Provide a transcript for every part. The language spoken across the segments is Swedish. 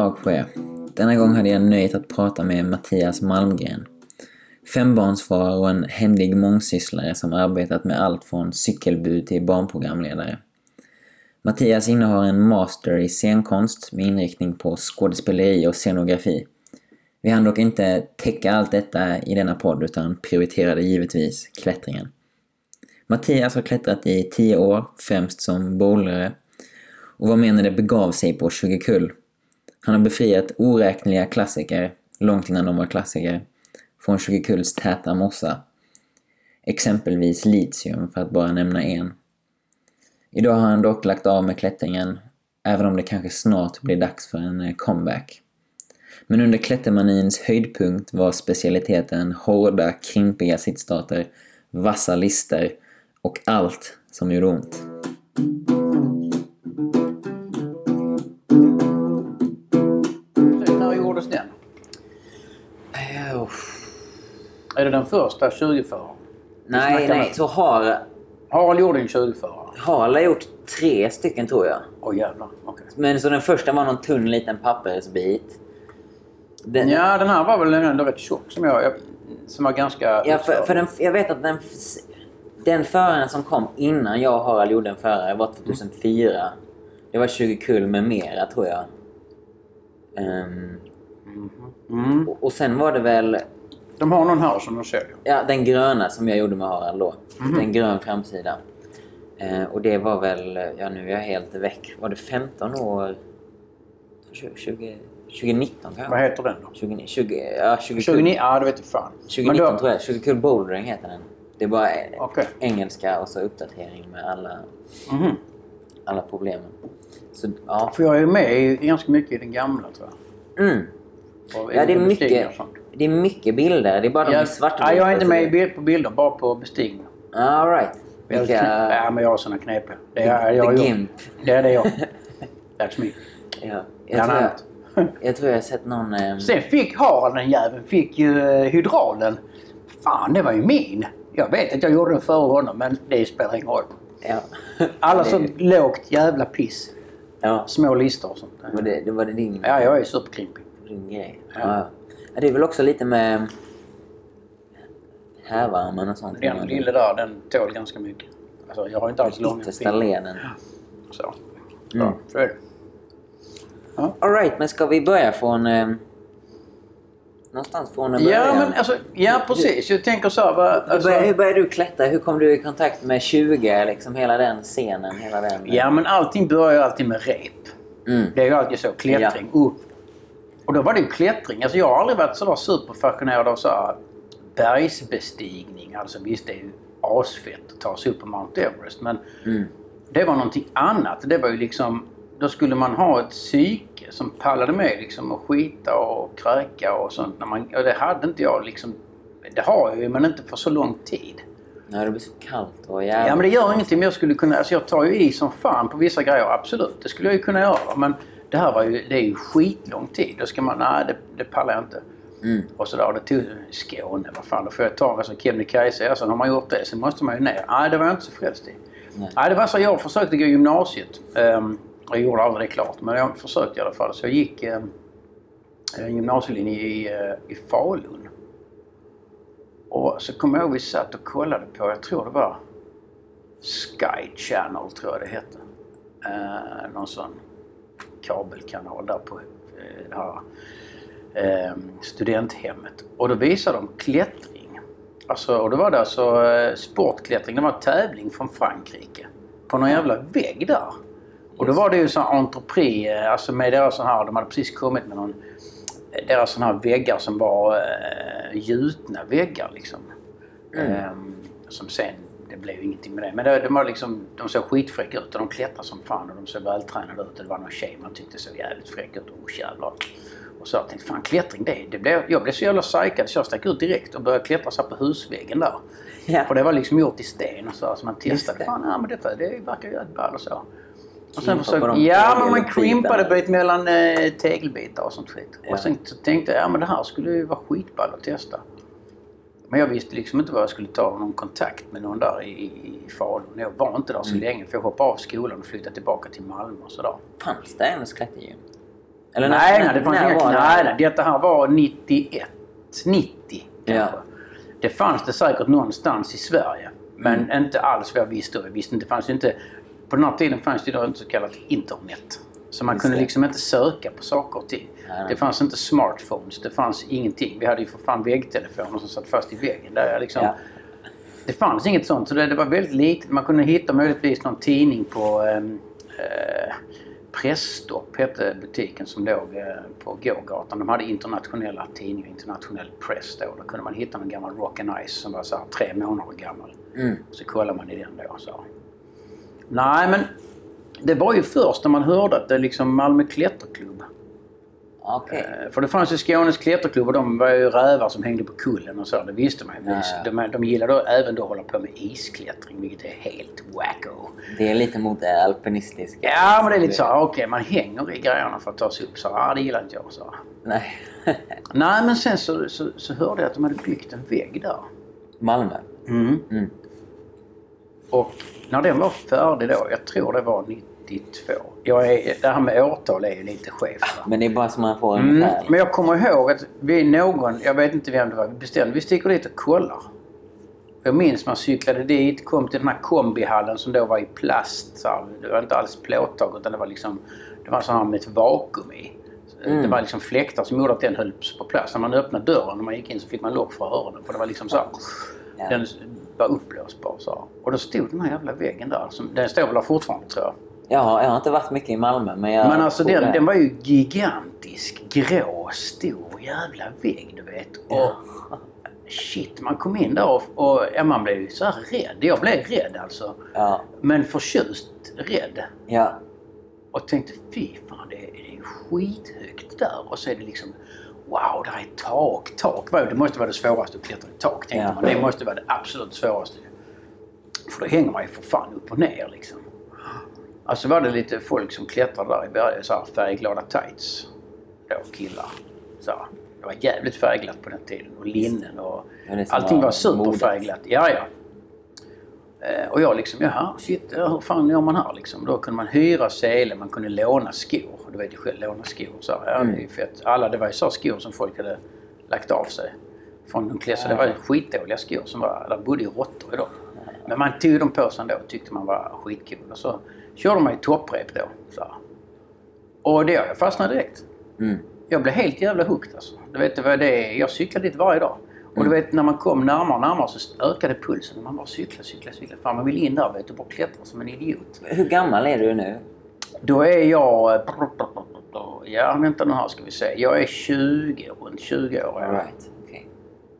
God på er. Denna gång hade jag nöjet att prata med Mattias Malmgren. Fembarnsfar och en händig mångsysslare som arbetat med allt från cykelbud till barnprogramledare. Mattias innehar en master i scenkonst med inriktning på skådespeleri och scenografi. Vi hann dock inte täcka allt detta i denna podd utan prioriterade givetvis klättringen. Mattias har klättrat i 10 år, främst som bowlare och var med när det begav sig på 20. Han har befriat oräkneliga klassiker, långt innan de var klassiker, från 20 täta mossa. Exempelvis litium, för att bara nämna en. Idag har han dock lagt av med klättringen, även om det kanske snart blir dags för en eh, comeback. Men under klättermanins höjdpunkt var specialiteten hårda, krimpiga sittstarter, vassa lister och allt som gjorde ont. Är det den första 20-föraren? Nej, nej, med. så har Harald gjorde en 20-förare. Harald har gjort tre stycken tror jag. Åh jävlar. Okej. Men så den första var någon tunn liten pappersbit. Den, Ja, den här var väl ändå rätt tjock som jag... jag som var ganska... Ja, för, för den, jag vet att den, den föraren som kom innan jag och Harald gjorde en förare var 2004. Det var 20 kull med mera tror jag. Ehm, Mm. och, och sen var det väl De har någon här som de säljer. ja, den gröna som jag gjorde med Harald då. Den grön framsida. Eh, och det var väl, ja nu är jag helt väck. Var det 15 år? 20, 20, 2019 kanske? Vad heter den då? 20, 20, ja, 20 20, kull. ja, det vet jag fan. 2019 Men då- tror jag. 20 kull bouldering heter den. Det är bara Okej. engelska och så uppdatering med alla, Mhm. alla problemen. Så ja. För jag är med ganska mycket i den gamla tror jag. Mm. Ja, det är, mycket. Det är mycket bilder. Det är bara de Ja, i svart ja, jag är inte med i bild, på bilder, bara på bestigningar. All right. Jag- Vilka... Ja, men jag har såna knep. Det är, jag, the jag, Gimp. Det är det jag. That's me. Ja. Jag, tror jag, jag tror jag har sett någon... ehm, Sen fick Harald den jäveln fick ju eh, hydraulen. Fan, det var ju min. Jag vet att jag gjorde den före honom, men det spelar ingen roll. ja. Alla det, så lågt jävla piss. Ja. Små listor och sånt. Var det, det var det din, Ja, jag är superkrimpig. din grej? Ja. Ja. Ja. Det är väl också lite med härvarmen och sånt. Den lille där, den tål ganska mycket. Alltså, jag har inte alls långa Yttersta leden. Så. Mm. Ja, så är det. Alright, men ska vi börja från... Eh, någonstans från en Ja, början? men alltså, ja precis. Jag tänker så här, vad, Hur alltså, började, hur började du klättra? Hur kom du i kontakt med 20? Liksom hela den scenen? Hela den... Ja, men allting börjar ju alltid med rep. Mm. Det är ju alltid så. Klättring, upp. Och då var det ju klättring. Alltså jag har aldrig varit sådär superfascinerad av så här bergsbestigning. Alltså visst, det är ju asfett att ta sig upp på Mount Everest. Men Mm. det var någonting annat. Det var ju liksom... Då skulle man ha ett psyke som pallade med liksom att skita och kräka och sånt. När man, och det hade inte jag liksom... Det har jag ju, men inte för så lång tid. När det blir så kallt och jävligt. Ja men det gör ingenting. Men jag skulle kunna... Alltså jag tar ju i som fan på vissa grejer. Absolut, det skulle jag ju kunna göra. Men det här var ju... Det är ju skitlång tid. Då ska man... Nej, det, det pallar jag inte. Mm. Och så där, det tog Skåne, vad fan, då får jag ta alltså Kebnekaise. Ja, sen har man gjort det, sen måste man ju ner. Nej, det var jag inte så frälst i. Nej. Nej, det var så jag försökte gå gymnasiet. Um, jag gjorde aldrig det klart, men jag försökte i alla fall. Så jag gick um, en gymnasielinje i, uh, i Falun. Och så kommer jag ihåg vi satt och kollade på, jag tror det var Sky Channel, tror jag det hette. Uh, någon sån kabelkanal där på det här eh, studenthemmet. Och då visade de klättring. Alltså, och då var det alltså eh, sportklättring. Det var tävling från Frankrike. På någon jävla vägg där. Och då var det ju sån entrepris, eh, alltså med deras sån här, de hade precis kommit med någon, eh, deras sån här väggar som var eh, gjutna väggar liksom. Mm. Ehm, som sen, det blev ju ingenting med det. Men det, de, var liksom, de såg skitfräcka ut och de klättrade som fan och de såg vältränade ut. Och det var någon tjej man tyckte såg jävligt fräck ut. Oh jävlar. Och så jag tänkte fan klättring det, det blev, jag blev så jävla psykad så jag stack ut direkt och började klättra så på husväggen där. Ja. För det var liksom gjort i sten och så, så man testade. Fan, ja, men detta det verkar ju jävligt ball och så. Och sen försökte, ja men man krympade bit mellan eh, tegelbitar och sånt skit. Ja. Och sen så tänkte jag, ja men det här skulle ju vara skitball att testa. Men jag visste liksom inte vad jag skulle ta någon kontakt med någon där i, i Falun. Jag var inte där så Mm. länge för jag hoppade av skolan och flyttade tillbaka till Malmö och sådär. Fanns det ens klättergym? Eller nej, när- nej, det fanns när inga, var det? nej, nej, detta här var 91, 90 Ja. kanske. Det fanns det säkert någonstans i Sverige. Men Mm. inte alls vad jag visste. Jag visste inte, det fanns inte, på den här tiden fanns det ju inte så kallat internet. Så man Just kunde det. liksom inte söka på saker och ting. Nej. Det fanns inte smartphones, det fanns ingenting. Vi hade ju för fan väggtelefoner som satt fast i väggen. Där jag liksom, Ja. Det fanns inget sånt, så det, det var väldigt litet. Man kunde hitta möjligtvis någon tidning på ehm, eh, Pressstopp hette butiken som låg eh, på gågatan. De hade internationella tidningar, internationell press då. Då kunde man hitta någon gammal Rock and Ice som var så här tre månader gammal. Mm. Så kollade man i den då. Så. Nej men det var ju först när man hörde att det liksom Malmö klätterklubb. Okej. Eh, För det fanns ju Skånes klätterklubb och de var ju rävar som hängde på kullen och så. Det visste man ju. Ja, ja. De, de gillade då även då att hålla på med isklättring vilket är helt wacko. Det är lite mot det alpinistiska. Ja men det är lite så okej man hänger i grejerna för att ta sig upp. Så ja det gillar inte jag. Så. Nej. Nej men sen så, så, så hörde jag att de hade byggt en vägg där. Malmö. Mm. Mm. Och när den var färdig då, jag tror det var 92. Jag är, det här med årtal är ju lite skevt. Men det är bara så man får Mm, ungefär. men jag kommer ihåg att vi någon, jag vet inte vem det var, vi bestämde vi sticker dit och kollar. Jag minns man cyklade dit, kom till den här kombihallen som då var i plast. Så här, det var inte alls plåttag utan det var liksom det var så här med ett vakuum i. Mm. Det var liksom fläktar som gjorde att den höll på plats. När man öppnade dörren när man gick in så fick man lock för öronen. För det var liksom så här, Ja. Den var uppblåsbar så här. Och då stod den här jävla väggen där. Som, den står väl där fortfarande tror jag. Ja, jag har inte varit mycket i Malmö men jag Men alltså den, den var ju gigantisk, grå, stor jävla vägg du vet. Och shit, man kom in där och, och ja, man blev ju så här rädd. Jag blev rädd alltså. Ja. Men förtjust rädd. Ja. Och tänkte fy fan det är, det är skithögt där. Och så är det liksom wow, där är tak. Tak det måste vara det svåraste att klättra i tak tänkte Ja. man. Det måste vara det absolut svåraste. För då hänger man ju för fan upp och ner liksom. Alltså var det lite folk som klättrade där i berget, så här färgglada tights. Då killar. Så här. Det var jävligt färgglatt på den tiden och linnen och Ja, allting var superfärgglatt. Ja, ja. Eh, Och jag liksom, jaha, shit, hur fan gör man här liksom? Då kunde man hyra sele, man kunde låna skor. Du vet ju själv, låna skor. Så, här, ja, det är ju fett. Alla, det var ju så skor som folk hade lagt av sig. Från de kläder, så det var ju skitdåliga skor som var, där bodde ju råttor i dem. Men man tog dem på sig ändå och tyckte man var skitcool. Och så körde man ju topprep då. Så här. Och det, jag fastnade direkt. Mm. Jag blev helt jävla hooked alltså. Du vet, det var det, jag cyklade dit varje dag. Och du vet när man kom närmare och närmare så ökade pulsen. Man bara cyklade, cyklade, cyklade. Fan man vill in där vet du, bara klättra som en idiot. Hur gammal är du nu? Då är jag... Ja, vänta nu här ska vi se. Jag är 20, runt 20 år. Ja. right. Okej.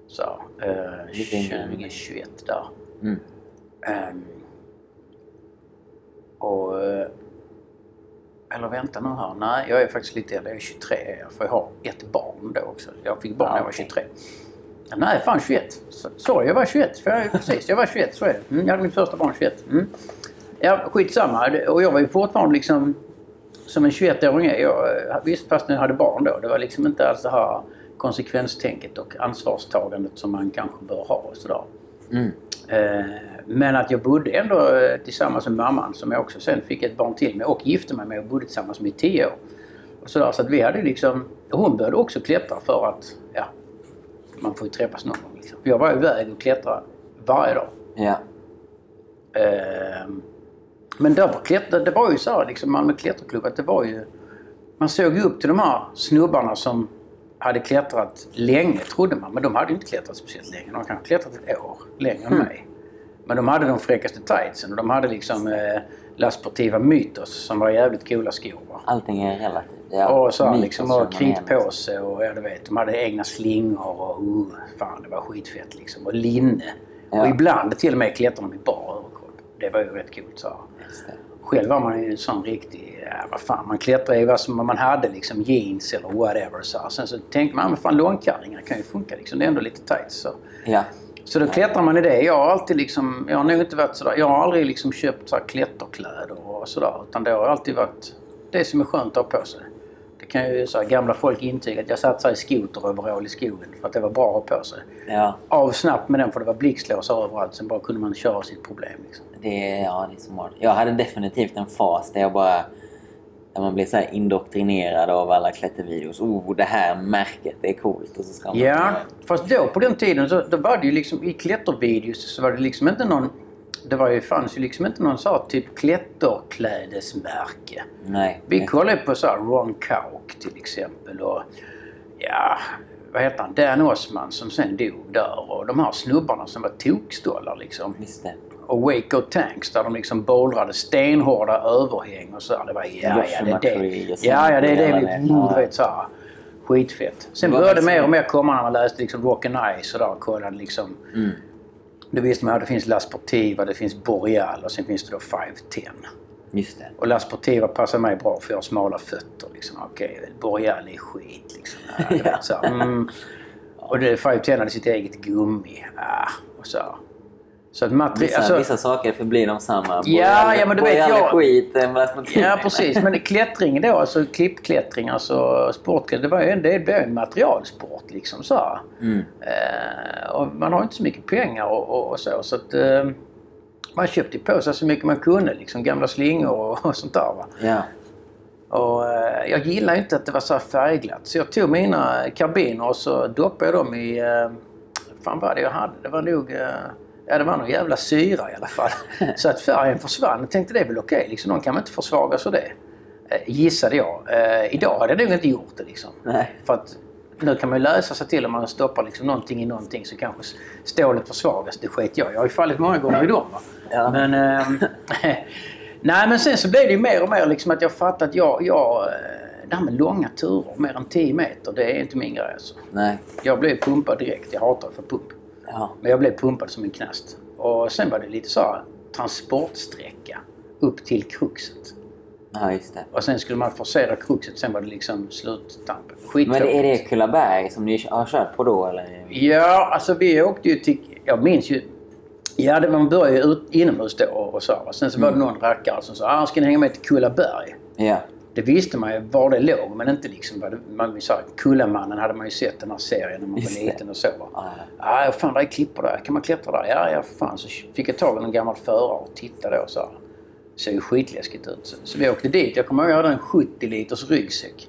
Så, eh, Lite yngre än 20, mig. 21 där. Mm. Ehm, och... eh, Eller vänta nu här. Nej, jag är faktiskt lite äldre. Jag är 23 för jag har ett barn då också. Jag fick barn när jag var okej. 23. Nej, fan 21. Så- Sorry, jag var 21. För jag, precis, jag var 21. Så är det. Mm, jag hade mitt första barn 21. Mm. Ja, skitsamma. Och jag var ju fortfarande liksom som en 21-åring är. Jag, visst, fast jag hade barn då. Det var liksom inte alls det här konsekvenstänket och ansvarstagandet som man kanske bör ha och sådär. Mm. Eh, Men att jag bodde ändå eh, tillsammans med mamman som jag också sen fick ett barn till med och gifte mig med och bodde tillsammans med i tio år. Och sådär, så att vi hade liksom... Hon började också klättra för att, ja, man får ju träffas någon gång liksom. Jag var iväg och klättrade varje dag. Ja. Ehm, Men då var klättra, det var ju så här, liksom Malmö klätterklubb att det var ju... Man såg ju upp till de här snubbarna som hade klättrat länge trodde man. Men de hade ju inte klättrat speciellt länge. De hade kanske klättrat ett år längre än mig. Men de hade de fräckaste tightsen och de hade liksom eh, La Sportiva som var jävligt coola skor. Va? Allting är relativt. Ja. och så Mytos liksom och kritpåse och ja, du vet, de hade egna slingor och uh, fan det var skitfett liksom. Och linne. Ja. Och ibland till och med klättrade de i bar överkropp. Det var ju rätt coolt så. Själv var man ju en sån riktig, ja vad fan, man klättrade i vad som man hade liksom jeans eller whatever så. Sen så tänkte man, men fan långkallingar kan ju funka liksom. Det är ändå lite tight så. Ja. Så då klättrar man i det. Jag har alltid liksom, jag har nog inte varit sådär, jag har aldrig liksom köpt så här klätterkläder och sådär. Utan det har alltid varit det som är skönt att ha på sig. Det kan ju så här, gamla folk intyga att jag satt så i skoteroverall i skogen för att det var bra att ha på sig. Ja. Av snabbt med den för det var blixtlåsar överallt. Sen bara kunde man köra sitt problem liksom. Det ja, det är smart. Jag hade definitivt en fas där jag bara Där man blir så här indoktrinerad av alla klättervideos. Oh, det här märket, det är coolt. Och så ska man Ja, fast då på den tiden så då var det ju liksom i klättervideos så var det liksom inte någon... Det var ju, fanns ju liksom inte någon så typ klätterklädesmärke. Nej. Vi kollade på så här Ron Kauk till exempel och ja, vad heter han? Dan Osman som sen dog där och de här snubbarna som var tokstollar liksom. Just det. Och Waco Tanks där de liksom bollrade stenhårda överhäng och så. Det var ja, ja, det är det. Ja, ja, det är det vi... du vet så här. Skitfett. Sen började det mer och mer komma när man läste liksom Rock and Ice och där och kollade liksom. Mm. Då visste man att det finns La Sportiva, det finns Boreal och sen finns det då 510. Just det. Och La Sportiva passar mig bra för jag har smala fötter. Liksom. Okej, Boreal är skit liksom. Ja, vet, så, mm. Och det 510 hade sitt eget gummi. Ah, och så. Så att materi- Vissa, alltså, vissa saker förblir de samma. Ja, ja, men du vet, jag- skit. eh, Ja precis, men klättring då, alltså klippklättring, alltså sportklättring, det var ju en, det blev en materialsport liksom så. Mm. Eh, och man har inte så mycket pengar och, och, och så. så att, eh, man köpte på sig så mycket man kunde, liksom gamla slingor och, och sånt där. Va? Ja. Och, eh, jag gillar inte att det var så här färgglatt. Så jag tog mina karbiner och så doppade jag dem i... Eh, fan vad det jag hade? Det var nog... Eh, ja, det var någon jävla syra i alla fall. så att färgen försvann. Jag tänkte det är väl okej. liksom, de kan väl inte försvagas av det. Eh, gissade jag. Eh, idag hade jag nog inte gjort det liksom. Nej. För att nu kan man ju läsa sig till om man stoppar liksom någonting i någonting så kanske stålet försvagas. Det skit jag. Jag har ju fallit många gånger i dem. Ja. Men, ehm, nej men sen så blev det ju mer och mer liksom att jag fattade att jag, jag eh, det här med långa turer, mer än 10 meter, det är inte min grej alltså. Nej. Jag blev pumpad direkt. Jag hatar att få pump. Ja. Men jag blev pumpad som en knast. Och sen var det lite så här transportsträcka upp till kruxet. ja, just det. Och sen skulle man forcera kruxet, sen var det liksom sluttampen. Men Skittråkigt. är det Kullaberg som ni har kört på då eller? Ja, alltså vi åkte ju till... Jag minns ju... Ja, det, man började ju ut, inomhus då och, och så. Och sen så var det Mm. någon rackare som sa ah, ska ni hänga med till Kullaberg? Ja. Det visste man ju var det låg, men inte liksom vad det, man sa, Kullamannen hade man ju sett den här serien när man Just var liten och så. va. Ja. Ah, fan det är klippor där. Kan man klättra där? Ja, ja, fan. Så fick jag tag i en gammal förare och tittade då så här. Såg ju skitläskigt ut. Så, så vi åkte dit. Jag kommer ihåg att jag hade en 70 liters ryggsäck.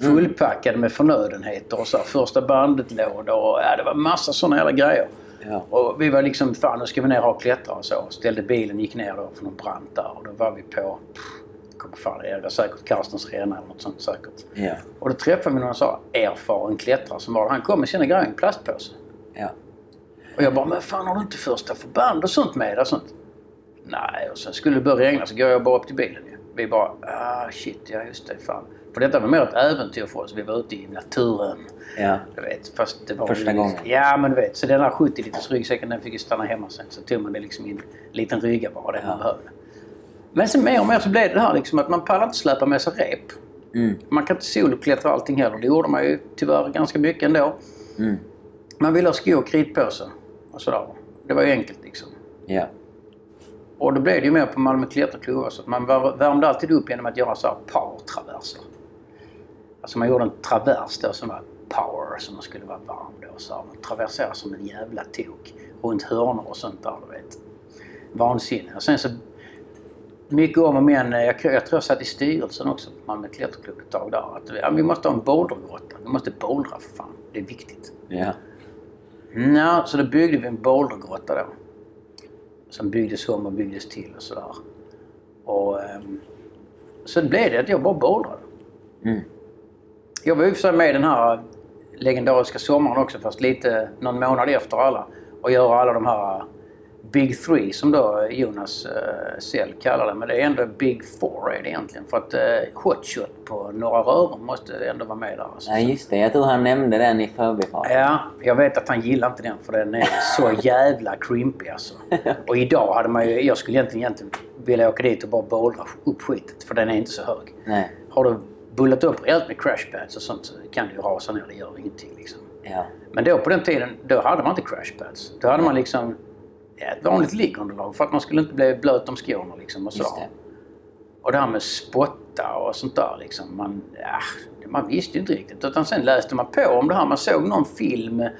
Fullpackad med förnödenheter och så här, första bandet-lådor och ja, det var massa sådana jävla grejer. Ja. Och vi var liksom, fan nu ska vi ner och klättra och så. Ställde bilen, gick ner då för någon brant där och då var vi på, pff, kommer fan det var säkert Karstens Rena eller något sånt säkert. Ja. Och då träffade vi någon så erfaren klättrare som var Han kom med sina grejer i en plastpåse. Ja. Och jag bara, men fan har du inte första förband och sånt med dig? sånt? Nej, och sen skulle det börja regna så går jag bara upp till bilen. Vi bara, ah shit, ja just det, fan. För detta var mer ett äventyr för oss. Vi var ute i naturen. Ja. Du vet, fast det var Första ju- gången. Ja, men du vet. Så den där 70 liters ryggsäcken den fick ju stanna hemma sen. Så tog man det liksom i en liten rygga bara, det man Ja. behövde. Men sen mer och mer så blev det det här liksom att man pallar inte släpa med sig rep. Mm. Man kan inte soloklättra allting heller. Det gjorde man ju tyvärr ganska mycket ändå. Mm. Man ville ha skor och kritpåse och sådär. Det var ju enkelt liksom. Ja. Och då blev det ju mer på Malmö klätterklubbar så att man vär- värmde alltid upp genom att göra så här power-traverser. Alltså man gjorde en travers då som var power, som man skulle vara varm då. Så man traverserade som en jävla tok runt hörnor och sånt där, du vet. Vansinne. Och sen så mycket om och men, jag, jag tror jag satt i styrelsen också på Malmö klätterklubb ett tag där. Att ja, vi måste ha en bouldergrotta. Vi måste bouldra för fan. Det är viktigt. Ja. Nå, så då byggde vi en bouldergrotta då. Som byggdes om och byggdes till och sådär. Och um, så blev det att jag bara bouldrade. Mm. Jag var ju med den här legendariska sommaren också fast lite någon månad efter alla. Och göra alla de här Big Three som då Jonas uh, Sell kallar det. Men det är ändå Big Four är det egentligen. För att uh, Hotshot på Norra Rörum måste ändå vara med där. Alltså. ja, just det. Jag tror han nämnde den i förbifarten. Ja, jag vet att han gillar inte den för den är så jävla crimpy alltså. Och idag hade man ju, jag skulle egentligen, egentligen vilja åka dit och bara bouldra upp skitet för den är inte så hög. Nej. Har du bullat upp rejält med crashpads och sånt så kan du ju rasa ner, det gör ingenting liksom. Ja. Men då på den tiden, då hade man inte crashpads. Då hade man liksom ett vanligt liggunderlag för att man skulle inte bli blöt om skorna liksom och sådär. det. Och det här med spotta och sånt där liksom. Man, ja, man visste ju inte riktigt. Utan sen läste man på om det här. Man såg någon film eh,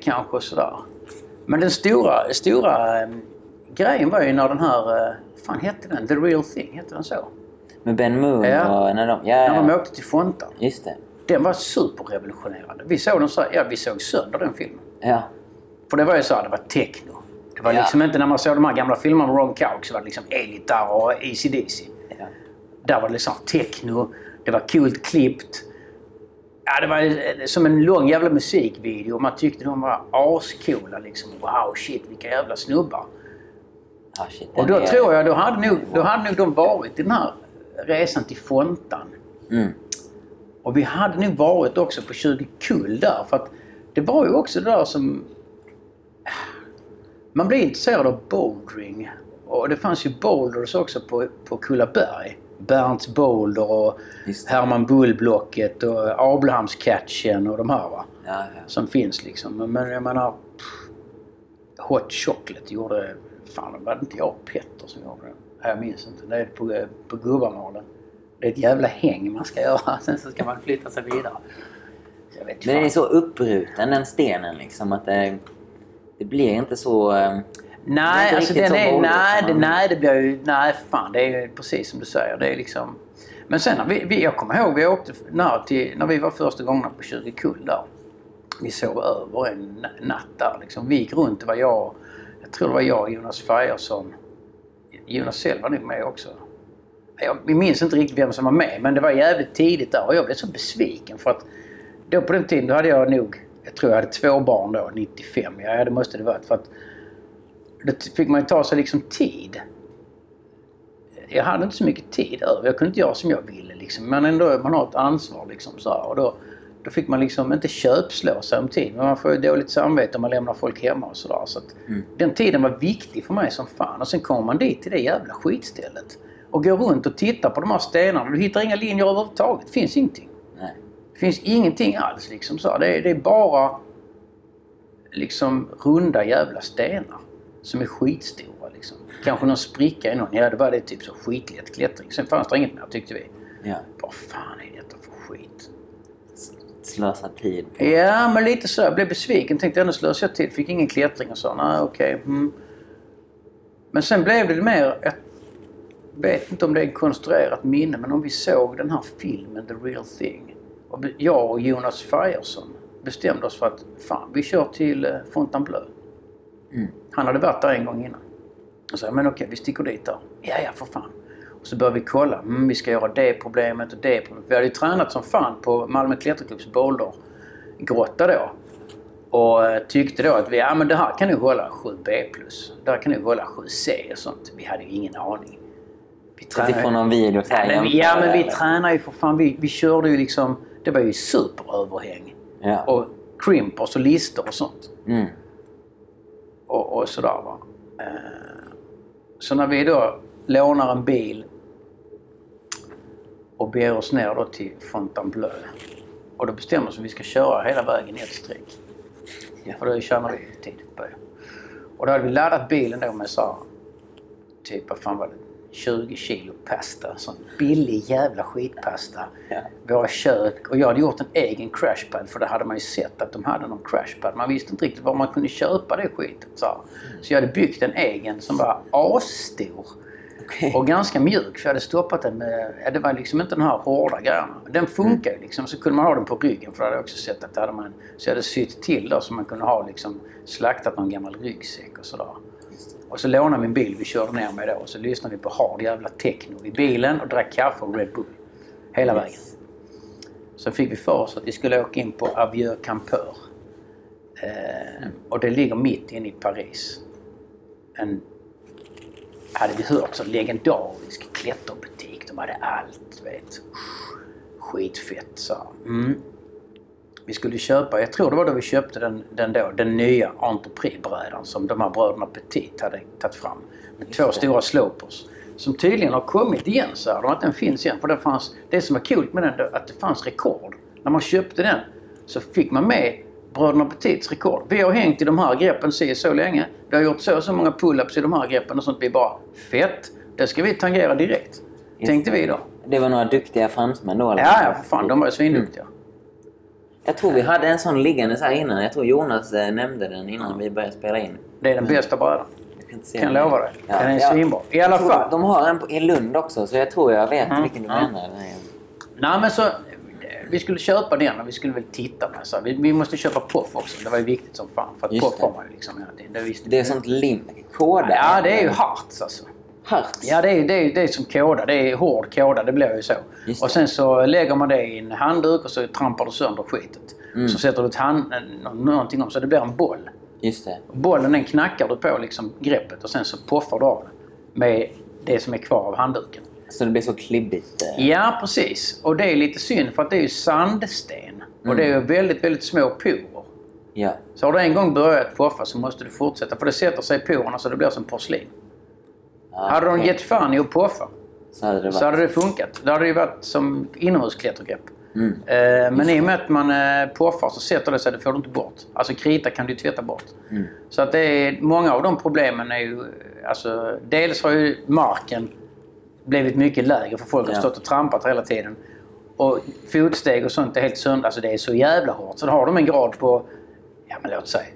kanske sådär. Men den stora, stora eh, grejen var ju när den här, eh, fan hette den? The Real Thing, hette den så? Med Ben Moon Ja. och när de... Ja, När de ja. åkte till Fontan. Just det. Den var superrevolutionerande. Vi såg den så här, ja vi såg sönder den filmen. Ja. För det var ju så här, det var techno. Det var Ja. liksom inte när man såg de här gamla filmerna med Ron Cow så var det liksom Elitar och AC/DC. ja. Där var det liksom techno, det var coolt klippt. Ja, det var eh, som en lång jävla musikvideo. Man tyckte de var ascoola liksom. Wow, shit vilka jävla snubbar. Ah, shit, Och då tror jag, då hade, nog, då hade nog de varit i den här resan till Fontan. Mm. Och vi hade nog varit också på 20 kull där. För att det var ju också det där som... Man blev intresserad av bouldering. Och det fanns ju boulders också på, på Kullaberg. Bernts boulder och. Herman Bullblocket och Abrahamscatchen och de här va. Ja, ja. Som finns liksom. Men- jag menar... pff, Hot Chocolate gjorde... Fan, var det inte jag och Petter som gjorde det? Nej, Jag minns inte. Det är på, på Gubbamålen. Det är ett jävla häng man ska göra. Sen så ska man flytta sig vidare. Jag vet Men den är så uppbruten den stenen liksom att det, det blir inte så... eh, är Nej, inte alltså den är... boulder Nej, som det, man- nej, det blir ju... Nej, fan. Det är precis som du säger. Det är liksom... Men sen när vi, vi, jag kommer ihåg, vi åkte när, till, när vi var första gångerna på 20 kull där. Vi sov över en na- natt där liksom. Vi gick runt, det var jag, jag tror det var jag och Jonas Fajersson. Jonas Sell var nog med också. Jag minns inte riktigt vem som var med, men det var jävligt tidigt där och jag blev så besviken för att då på den tiden då hade jag nog, jag tror jag hade två barn då, 95. Ja, det måste det varit för att då fick man ju ta sig liksom tid. Jag hade inte så mycket tid över. Jag kunde inte göra som jag ville liksom. Men ändå, man har ett ansvar liksom så här. Och då, då fick man liksom inte köpslå sig om tid. Men man får ju dåligt samvete om man lämnar folk hemma och sådär. Så att Den tiden var viktig för mig som fan. Och sen kommer man dit till det jävla skitstället. Och går runt och tittar på de här stenarna. Du hittar inga linjer överhuvudtaget. Det finns ingenting. Det finns ingenting alls liksom så. Det är, det är bara liksom runda jävla stenar. Som är skitstora liksom. Kanske någon spricka i någon. Ja, det var det typ så skitlätt klättring. Sen fanns det inget mer tyckte vi. Ja. Vad fan är detta för skit? Slösa tid. på- Ja, men lite så. Jag blev besviken. Tänkte ändå slösa jag tid. Fick ingen klättring och så. Nej, okej. Mm. Men sen blev det mer... Jag vet inte om det är ett konstruerat minne, men om vi såg den här filmen The Real Thing. Och jag och Jonas Fajersson bestämde oss för att fan, vi kör till eh, Fontainebleau. Mm. Han hade varit där en gång innan. Och sa, men okej, vi sticker dit då. Ja, ja, för fan. Och så började vi kolla. Mm, vi ska göra det problemet och det problemet. Vi hade ju tränat som fan på Malmö Klätterklubbs bouldergrotta då. Och eh, tyckte då att vi, ja men det här kan nog hålla 7B+. Det här kan nog hålla 7C och sånt. Vi hade ju ingen aning. Vi Så ifrån någon video så Ja men, vi, ja men vi tränar ju för fan. Vi, vi körde ju liksom, det var ju superöverhäng. Ja. Och crimpers och lister och sånt. Mm. Och, och sådär va. Eh, Så när vi då lånar en bil och beger oss ner då till Fontainebleau. Och då bestämmer vi oss att vi ska köra hela vägen i ett streck. Ja. För då tjänar vi tid på det. Och då hade vi laddat bilen då med så här, typ vad fan var det? 20 kilo pasta. Sån billig jävla skitpasta. Ja. Våra kök. Och jag hade gjort en egen crashpad för det hade man ju sett att de hade någon crashpad. Man visste inte riktigt var man kunde köpa det skitet. Så, här. så jag hade byggt en egen som var asstor. Okej. Och ganska mjuk för jag hade stoppat den med, ja, det var liksom inte den här hårda grejerna. Den funkar ju liksom. Så kunde man ha den på ryggen för det hade jag också sett att det hade man, så jag hade sytt till då så man kunde ha liksom slaktat någon gammal ryggsäck och sådär. Och så lånade vi en bil vi körde ner med då och så lyssnade vi på hard jävla techno i bilen och drack kaffe och Red Bull. Hela vägen. Yes. Så fick vi för oss att vi skulle åka in på Avieux Campeur. Eh, och det ligger mitt inne i Paris. En, hade vi hört, så legendarisk klätterbutik. De hade allt, vet. Skitfett så. Mm. Vi skulle köpa, jag tror det var då vi köpte den, den, då, den nya Entrepris-brädan som de här bröderna Petit hade tagit fram. Med två det. stora slopers. Som tydligen har kommit igen så här, att den finns igen. För det, fanns, det som var coolt med den att det fanns rekord. När man köpte den så fick man med Bröderna Petits rekord. Vi har hängt i de här greppen si så länge. Vi har gjort så och så många pull-ups i de här greppen och sånt. Vi bara, fett! Det ska vi tangera direkt. Tänkte vi då. Det var några duktiga fransmän då eller? Ja, ja, för fan. De var ju svinduktiga. Jag tror vi hade en sån liggande så här innan. Jag tror Jonas eh, nämnde den innan vi började spela in. Det är den bästa brädan. Jag kan den. lova dig. Ja, Den är ja. svinbra. I Jag alla fall. De har en i Lund också, så jag tror jag vet Mm, vilken du ja. menar. Nej men så... Vi skulle köpa den och vi skulle väl titta på den. Så vi, vi måste köpa Poff också. Det var ju viktigt som fan. För att Poff det. har man ju liksom hela tiden. Det, Det är sånt lim... Koda? Ja, det är ju Hearts alltså. Hearts? Ja, det är, det är, det är som koda. Det är hård koda. Det blir ju så. Och sen så lägger man det i en handduk och så trampar du sönder skitet. Mm. Så sätter du ett hand, nå- någonting om så det blir en boll. Just det. Och bollen den knackar du på liksom greppet och sen så poffar du av den. Med det som är kvar av handduken. Så det blir så klibbigt? eh. Ja, precis. Och det är lite synd för att det är ju sandsten. Och Mm. det är ju väldigt, väldigt små porer. Ja. Så har du en gång börjat poffa så måste du fortsätta. För det sätter sig i porerna så det blir som porslin. Ja hade de gett fan i att poffa Så hade det varit... så hade det funkat. Då hade det ju varit som inomhusklättergrepp. Mm. Eh, men i och med att man eh, poffar så sätter det sig, det får du inte bort. Alltså krita kan du tvätta bort. Mm. Så att det är, många av de problemen är ju... Alltså, dels har ju marken blivit mycket lägre för folk har Ja. stått och trampat hela tiden. Och fotsteg och sånt är helt sönder. Alltså det är så jävla hårt. Så då har de en grad på, ja men låt säga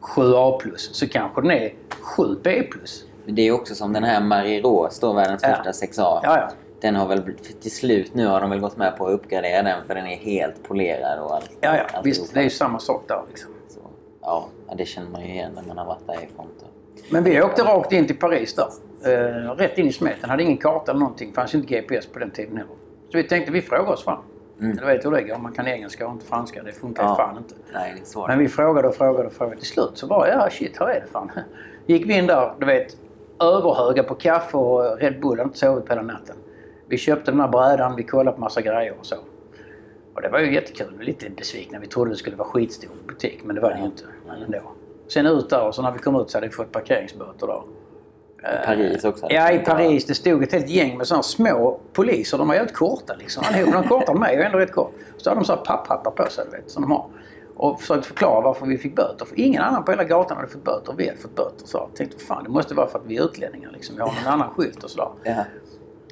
7A plus. Så kanske den är 7B plus. Men det är också som den här Marie Rose då, världens Ja. första 6A. Ja, ja. Den har väl till slut nu har de väl gått med på att uppgradera den för den är helt polerad och allt. Ja, ja. alltihopa. Visst, det är ju samma sak där liksom. Så, ja, det känner man ju igen när man har varit där i fronten. Men vi åkte rakt in till Paris där. Eh, rätt in i smeten. Hade ingen karta eller någonting. fanns inte GPS på den tiden heller. Så vi tänkte vi frågar oss fram. Mm. Du vet hur det går. Man kan engelska och inte franska. Det funkar ju Ja. fan inte. Nej. Men vi frågade och frågade och frågade. Till slut så bara, ja shit, här är det fan. Gick vi in där, du vet, överhöga på kaffe och Red Bull. Hade inte sovit på hela natten. Vi köpte den här brädan, vi kollade på massa grejer och så. Och det var ju jättekul. Var lite besvikna. Vi trodde det skulle vara skitstor butik, men det var det ju inte. Men ändå. Sen ut där och så när vi kom ut så hade vi fått parkeringsböter där. I Paris också? Ja, i Paris. Det stod ett helt gäng med sådana små poliser. De var helt korta liksom. Allihop. De kortare än mig och ändå rätt kort. Så hade de så här papphattar på sig, vet, som de har. Och försökte förklara varför vi fick böter. För ingen annan på hela gatan hade fått böter. Vi hade fått böter. Så jag tänkte, fan det måste vara för att vi är utlänningar liksom. Vi har någon annan skylt och sådär. Ja.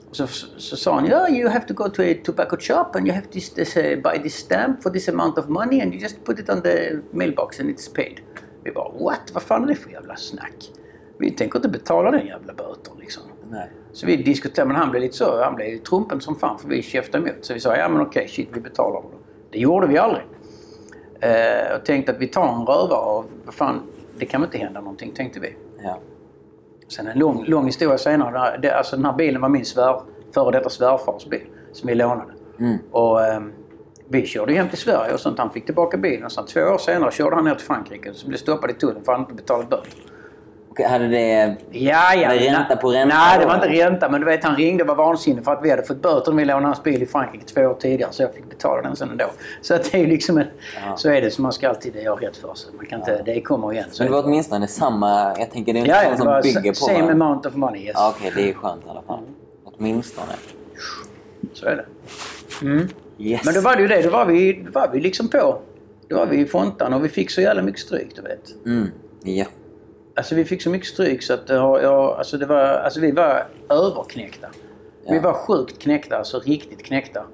Och så, så sa han, yeah, you have to go to a tobacco shop and you have this, this, uh, buy this stamp for this amount of money and you just put it on the mailbox and it's paid. Vi bara, what? Vad fan är det för jävla snack? Vi tänker inte betala den jävla böter liksom. Nej. Så vi diskuterade, men han blev lite så, han blev trumpen som fan för vi käftade emot. Så vi sa, ja men okej, shit vi betalar det. Det gjorde vi aldrig. Eh, och tänkte att vi tar en rövare och vad fan, det kan väl inte hända någonting, tänkte vi. Ja. Sen en lång, lång historia senare. Det, alltså den här bilen var min svär, före detta svärfars bil som vi lånade. Mm. Och ehm, vi körde hem till Sverige och sånt. Han fick tillbaka bilen. Och sen två år senare körde han ner till Frankrike. Så blev stoppad i tullen för att han inte betalat böter. Hade det... Ja, ja. Med ränta på ränta Nej, det var inte ränta. Men du vet, han ringde och var vansinnig för att vi hade fått böter när vi lånade hans bil i Frankrike två år tidigare. Så jag fick betala den sen ändå. Så att det är liksom en, Ja. Så är det. Så man ska alltid göra rätt för sig. Man kan inte, Det kommer igen. Så Men det var åtminstone samma... Jag tänker det är inte ja, ja, ja, som var bygger på same varandra. amount of money. Yes. Ja, okej, det är skönt i alla fall. Åtminstone. Så är det. Mm. Yes. Men då var det ju det. Då var vi, då var vi liksom på. Då var vi i Fontan och vi fick så jävla mycket stryk, du vet. Mm. Ja. Alltså vi fick så mycket stryk så att det har, ja, alltså det var, alltså vi var överknäckta. Vi Ja. var sjukt knäckta, alltså riktigt knäckta.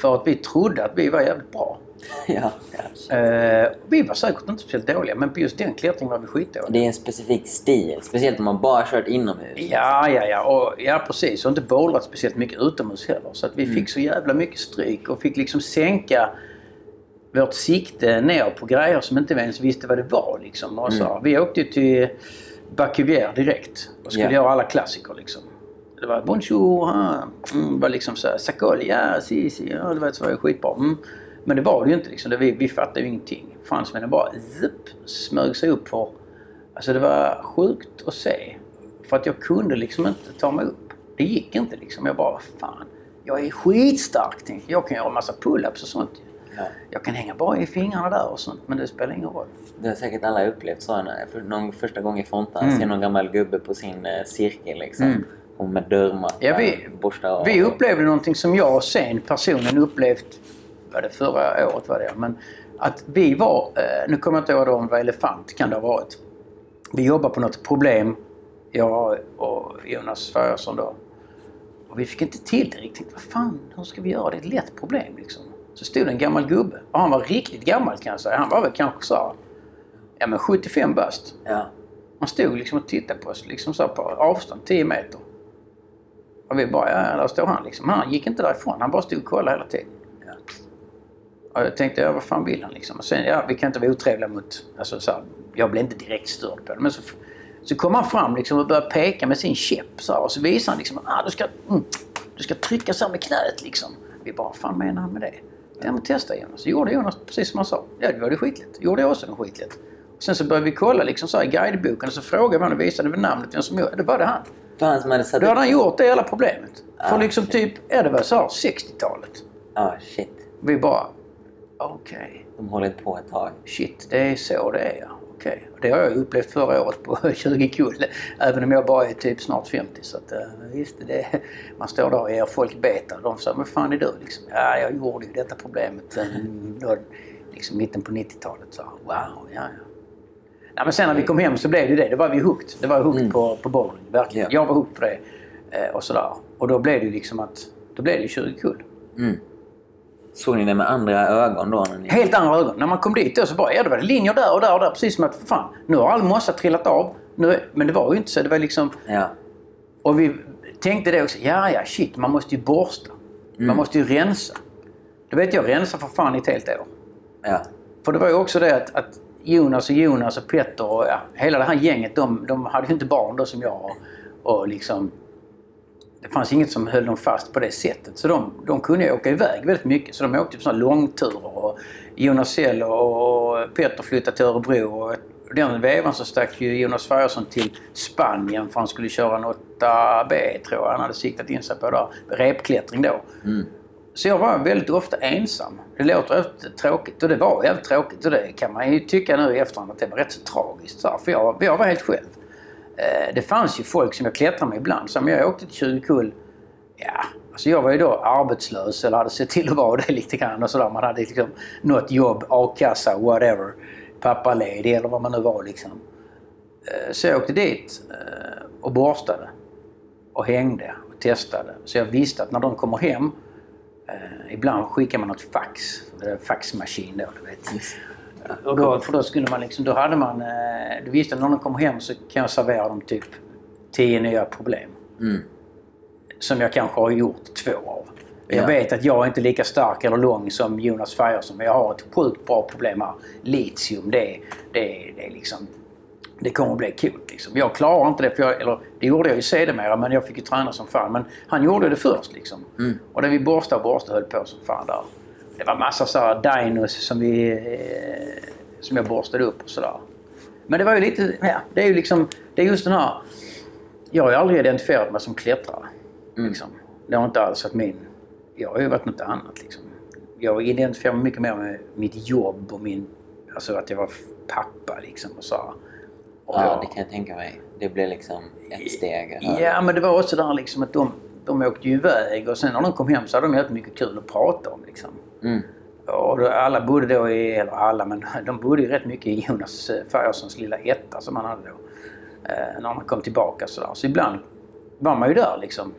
För att vi trodde att vi var jävligt bra. ja. Eh, vi var säkert inte speciellt dåliga, men på just den klättringen var vi skitdåliga. Det är en specifik stil. Speciellt om man bara kört inomhus. Ja, ja, ja. Och, ja, precis. Och inte bowlat speciellt mycket utomhus heller. Så att vi fick så jävla mycket stryk och fick liksom sänka vårt sikte ner på grejer som inte vi ens visste vad det var. Liksom. Och så, Vi åkte till Bacuvier direkt och skulle Ja. göra alla klassiker. Liksom. Det var bonjour, ha, mm, var liksom så här, Sacol, ja, si, si, ja, det var, så var det skitbra. Mm. Men det var det ju inte liksom. Det, vi, vi fattade ju ingenting. Fransmännen bara zipp, smög sig upp för... Alltså det var sjukt att se. För att jag kunde liksom inte ta mig upp. Det gick inte liksom. Jag bara, vad fan. Jag är skitstark tänkte jag. Jag kan göra massa pull-ups och sånt. Ja. Jag kan hänga bara i fingrarna där och sånt. Men det spelar ingen roll. Det har säkert alla upplevt så. när- För någon första gång i Fontan Mm. ser någon gammal gubbe på sin eh, cirkel liksom. Mm. Och med dörrmatta, Ja, vi- borstar av. Vi upplevde någonting som jag sen personligen upplevt, var det förra året var det men att vi var, eh, nu kommer jag inte ihåg om det var elefant, kan det ha varit. Vi jobbade på något problem, jag och Jonas Sverjesson då. Och vi fick inte till det riktigt. Vad fan, hur ska vi göra? Det är ett lätt problem liksom. Så stod det en gammal gubbe. Och han var riktigt gammal kan jag säga. Han var väl kanske så ja men 75 bast. Ja. Man stod liksom och tittade på oss liksom så på avstånd, 10 meter. Och vi bara, ja där står han liksom. Han gick inte därifrån. Han bara stod och kollade hela tiden. Ja. Och jag tänkte, ja vad fan vill han liksom? Och sen, ja vi kan inte vara otrevliga mot... Alltså så här, jag blev inte direkt störd på det. Men så, så kom han fram liksom och började peka med sin käpp så här, Och så visade han liksom, ah, du ska, mm, du ska trycka så här med knät liksom. Vi bara, vad fan menar han med det? Ja men testa Jonas. Så gjorde Jonas precis som han sa. Ja det var det skitlätt. Gjorde jag också det skitlätt. Sen så började vi kolla liksom så i guideboken och så frågade vi honom och visade vi namnet vem som gjorde det. var det han. Var han som hade satt Då hade han gjort det hela problemet. Ah, För liksom shit. typ, ja det var så här 60-talet. Ja, shit. Vi bara, okej. De håller på ett tag. Shit, det är så det är ja. Okej. Och Det har jag upplevt förra året på 20 kull. Även om jag bara är typ snart 50. Så att, eh, visst, det, man står där och ger folk beta. De säger, men fan är du liksom? Ja, jag gjorde ju detta problemet eh, då, liksom mitten på 90-talet. Så, wow, ja, ja. Nej, men sen när vi kom hem så blev det det. Det var vi hooked. Det var hooked Mm. på, på bowling. Verkligen. Ja. Jag var hooked på det. Eh, och sådär. Och då blev det liksom att, då blev det ju 20 kull. Mm. Såg ni det med andra ögon då? Ni... Helt andra ögon. När man kom dit då så bara, ja det var det linjer där och där och där. Precis som att, fan, nu har all mossa trillat av. Nu, men det var ju inte så. Det var liksom... Ja. Och vi tänkte det också, ja ja shit, man måste ju borsta. Man måste ju rensa. Då vet jag, rensa för fan i ett helt år. Ja. För det var ju också det att, att Jonas och Jonas och Petter och ja, hela det här gänget, de, de hade ju inte barn då som jag. Och, och liksom... Det fanns inget som höll dem fast på det sättet. Så de, de kunde åka iväg väldigt mycket. Så de åkte på sådana långturer. Och Jonas Sell och, Petter flyttade till Örebro. Och den vevan så stack ju Jonas Färjesson till Spanien för han skulle köra en 8B tror jag han hade siktat in sig på där. Repklättring då. Mm. Så jag var väldigt ofta ensam. Det låter rätt tråkigt och det var jävligt tråkigt och det kan man ju tycka nu i efterhand att det var rätt så tragiskt. Så för jag, jag var helt själv. Eh, det fanns ju folk som jag klättrade med ibland. Som jag åkte till Tjurkull. Ja, alltså jag var ju då arbetslös eller hade sett till att vara det lite grann och sådär. Man hade liksom något jobb, a-kassa, whatever. Pappaledig eller vad man nu var liksom. Eh, så jag åkte dit eh, och borstade. Och hängde och testade. Så jag visste att när de kommer hem ibland skickar man något fax. Faxmaskin då, du vet. Och då, för då skulle man liksom, då hade man, eh, du visste när de kommer hem så kan jag servera dem typ 10 nya problem. Mm. Som jag kanske har gjort två av. Jag Ja. vet att jag är inte lika stark eller lång som Jonas Färjesson men jag har ett sjukt bra problem här. Litium, det, det, det är liksom... Det kommer att bli kul liksom. Jag klarar inte det, för jag, eller det gjorde jag ju sedermera men jag fick ju träna som fan. Men han gjorde det först liksom. Mm. Och det vi borstade och borstade höll på som fan där. Det var massa så här dinos som vi... Eh, som jag borstade upp och sådär. Men det var ju lite, ja, det är ju liksom, det är just den här... Jag har ju aldrig identifierat mig som klättrare. Mm. Liksom. Det har inte alls varit min... Jag har ju varit något annat liksom. Jag identifierar mig mycket mer med mitt jobb och min... Alltså att jag var pappa liksom och så. Och Ja, jag- det kan jag tänka mig. Det blir liksom ett steg. Ja, men det var också där liksom att de, de åkte ju iväg och sen när de kom hem så hade de jävligt mycket kul att prata om liksom. Mm. Och alla bodde då i, eller alla, men de bodde ju rätt mycket i Jonas eh, Färjessons lilla etta som han hade då. Eh, när man kom tillbaka sådär. Så ibland var man ju där liksom.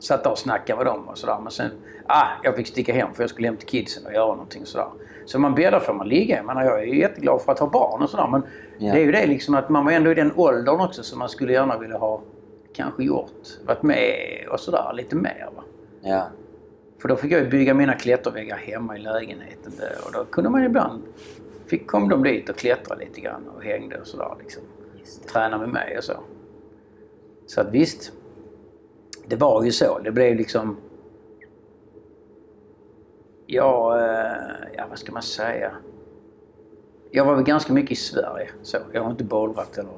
Satt där och snackade med dem och sådär. Men sen, ah, jag fick sticka hem för jag skulle hem till kidsen och göra någonting sådär. Så man bäddar för man ligga. Jag menar, jag är ju jätteglad för att ha barn och sådär. Men Ja. det är ju det liksom att man var ändå i den åldern också som man skulle gärna vilja ha kanske gjort. Varit med och sådär lite mer va. Ja. För då fick jag bygga mina klätterväggar hemma i lägenheten. där. Och då kunde man ibland... Fick, kom de dit och klättrade lite grann och hängde och sådär liksom. Just det. Träna med mig och så. Så att visst. Det var ju så. Det blev liksom... Ja, eh, ja vad ska man säga? Jag var väl ganska mycket i Sverige. Så. Jag har inte bowlat eller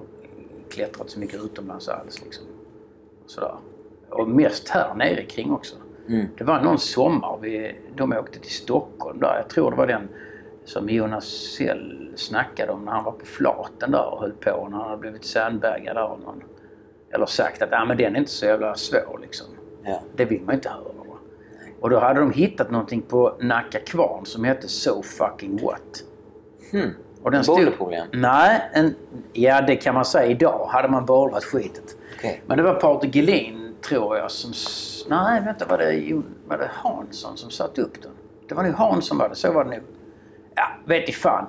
klättrat så mycket utomlands alls. Liksom. Sådär. Och mest här nere kring också. Mm. Det var någon sommar vi, de åkte till Stockholm där. Jag tror det var den som Jonas Sell snackade om när han var på Flaten där och höll på. När han hade blivit sandbaggad där av någon. Eller sagt att ah, men den är inte så jävla svår liksom. Ja. Det vill man inte höra. Va? Och då hade de hittat någonting på Nacka Kvarn som hette So fucking what. Hmm. Och den stod... Boulderproblem? Nej, en, ja det kan man säga. Idag hade man bowlat skitet. Okej. Men det var Patrik Gelin, tror jag, som... Nej, vänta, var det, var det Hansson som satte upp den? Det var nog Hansson var det, så var det nog. Ja, vet i fan.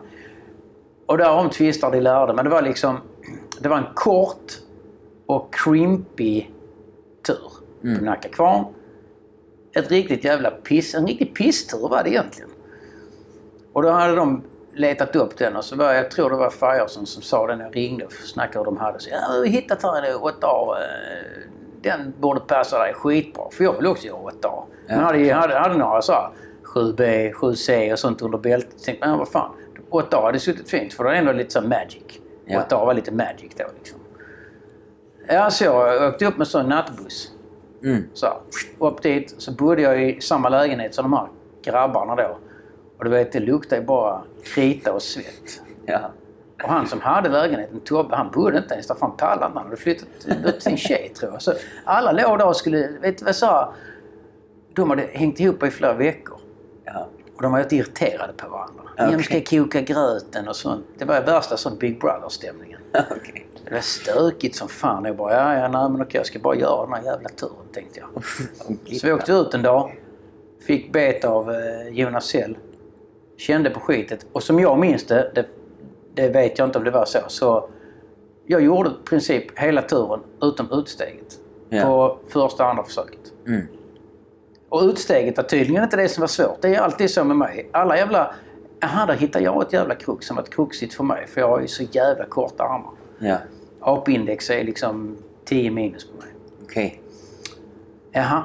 Och där omtvistar de lärde, men det var liksom... det var en kort och crimpy tur på Nacka kvarn. Ett riktigt jävla piss, en riktig pisstur var det egentligen. Och då hade de letat upp den och så var jag tror det var Fireson som sa det när jag ringde och snackade hur de hade. Så, ja, vi har hittat här en 8A. Den borde passa dig skitbra. För jag vill också göra 8A. Ja, Men hade, hade, hade några så här 7B, 7C och sånt under bältet. Jag tänkte, men vad fan. 8A hade suttit fint för det är ändå lite så magic. Ja. 8A var lite magic då liksom. Ja, så jag åkte upp med sån nattbuss. Mm. Så upp dit. Så bodde jag i samma lägenhet som de här grabbarna då. Och du vet, det luktade ju bara krita och svett. Ja. Och han som hade lägenheten, Tobbe, han bodde inte ens där. Fan pallade inte. Han hade flyttat ut sin tjej tror jag. Så alla låg där och skulle, vet du vad jag sa? De hade hängt ihop i flera veckor. Ja. Och de var lite irriterade på varandra. Okej. Vem ska koka gröten och sånt. Det var värsta sån Big Brother-stämningen. Okej. Det var stökigt som fan. Jag bara, ja, ja, nej men okej, jag ska bara göra den här jävla turen, tänkte jag. Så vi åkte ut en dag. Fick bet av eh, Jonas Sell. Kände på skitet. Och som jag minns det, det, det vet jag inte om det var så, så jag gjorde i princip hela turen utom utsteget. Ja. På första och andra försöket. Mm. Och utsteget var tydligen inte det som var svårt. Det är alltid så med mig. Alla jävla... Aha, där hittade jag ett jävla krux som var kruxigt för mig. För jag har ju så jävla korta armar. Ja. Apindex är liksom 10 minus på mig. Okej. Jaha.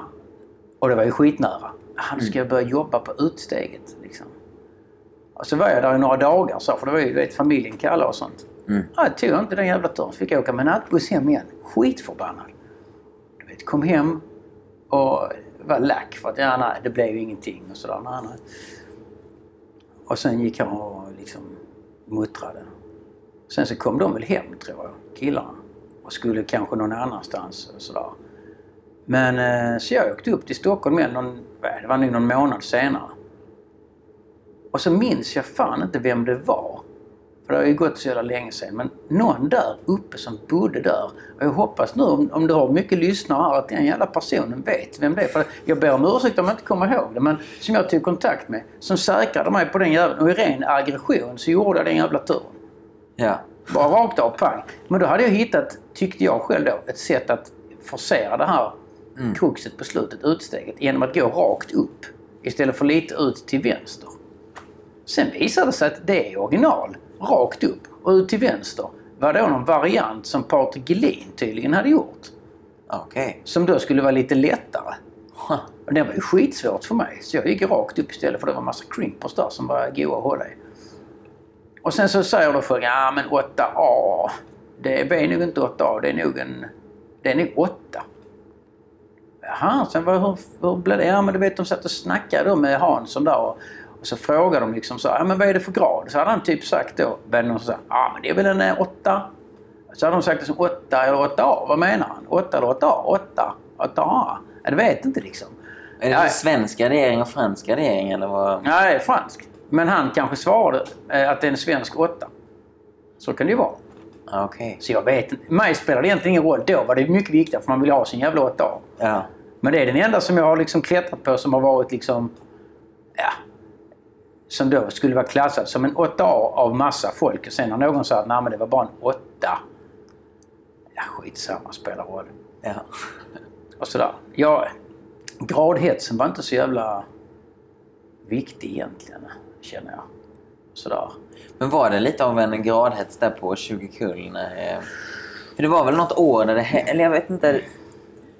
Och det var ju skitnära. Jaha, nu ska jag börja jobba på utsteget. Liksom. Och så var jag där i några dagar så, för det var ju vet, familjen Kalle och sånt. Mm. Ja, jag tog inte den jävla turen. Fick jag åka med nattbuss hem igen. Skitförbannad. Du vet, kom hem och var lack för att ja, nej, det blev ju ingenting och sådär. Nej, nej. Och sen gick jag och liksom muttrade. Sen så kom de väl hem tror jag, killarna. Och skulle kanske någon annanstans och sådär. Men eh, så jag åkte upp till Stockholm igen, någon, det var nog någon månad senare. Och så minns jag fan inte vem det var. För det har ju gått så jävla länge sedan. Men någon där uppe som bodde där. Och jag hoppas nu om, om du har mycket lyssnare här att den jävla personen vet vem det är. För jag ber om ursäkt om jag inte kommer ihåg det. Men som jag tog kontakt med. Som säkrade mig på den jäveln. Och i ren aggression så gjorde jag den jävla turen. Ja. Bara rakt av pang. Men då hade jag hittat, tyckte jag själv då, ett sätt att forcera det här Mm. kruxet på slutet, utsteget, genom att gå rakt upp. Istället för lite ut till vänster. Sen visade det sig att det är original. Rakt upp och ut till vänster var då någon variant som Patrik Gelin tydligen hade gjort. Okej. Som då skulle vara lite lättare. Och det var ju skitsvårt för mig. Så jag gick rakt upp istället för det var en massa crimpers där som var goa att hålla i. Och sen så säger då folk, ja men 8A. Det är nog inte 8A, det är nog en... Det är nog 8. Jaha, sen var, hur, hur blev det? Ja men du vet de satt och snackade då med Hansson där och, och så frågade de liksom så, ja men vad är det för grad? Så hade han typ sagt då, var det någon som sa, ja men det är väl en eh, 8. Så hade de sagt det som 8 eller 8A. Vad menar han? 8 eller 8A? 8? 8A? Ja, det vet inte liksom. Är det Nej. en svensk gradering och fransk gradering eller vad? Är franskt. Men han kanske svarade eh, att det är en svensk 8. Så kan det ju vara. Okej. Så jag vet inte. Mig spelar det egentligen ingen roll. Då var det mycket viktigare för man vill ha sin jävla 8A. Ja. Men det är den enda som jag har liksom klättrat på som har varit liksom... Ja. Som då skulle vara klassad som en 8A av massa folk. Och sen har någon sagt att det var bara en 8. Ja, skitsamma, spelar roll. Ja. Och sådär. Ja, gradhetsen var inte så jävla viktig egentligen, känner jag. Sådär. Men var det lite av en gradhets där på 20 kull? När, eh, för det var väl något år där det eller jag vet inte.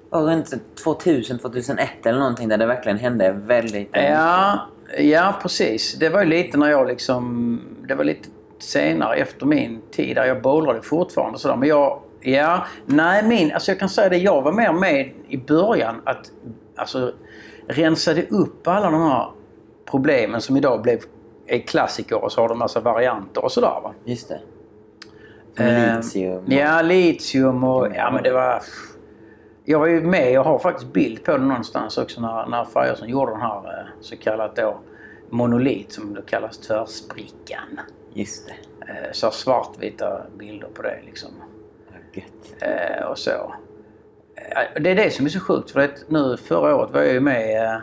Var runt 2000, 2001 eller någonting där det verkligen hände väldigt... Ja, ja, precis. Det var ju lite när jag liksom... Det var lite senare efter min tid där jag bowlade fortfarande sådär. Men jag... Ja, nej min... Alltså jag kan säga det, jag var mer med i början att alltså rensade upp alla de här problemen som idag blev är klassiker och så har de massa varianter och sådär va. Just det. Som Eh, litium. Ja, litium och... Ja, men det var... Jag var ju med, jag har faktiskt bild på det någonstans också när, när Fireson gjorde den här eh, så kallat då monolit som det kallas tvärsprickan. Just det. Eh, Så svartvita bilder på det liksom. Ja. Eh, och så. Det är det som är så sjukt för att nu förra året var jag ju med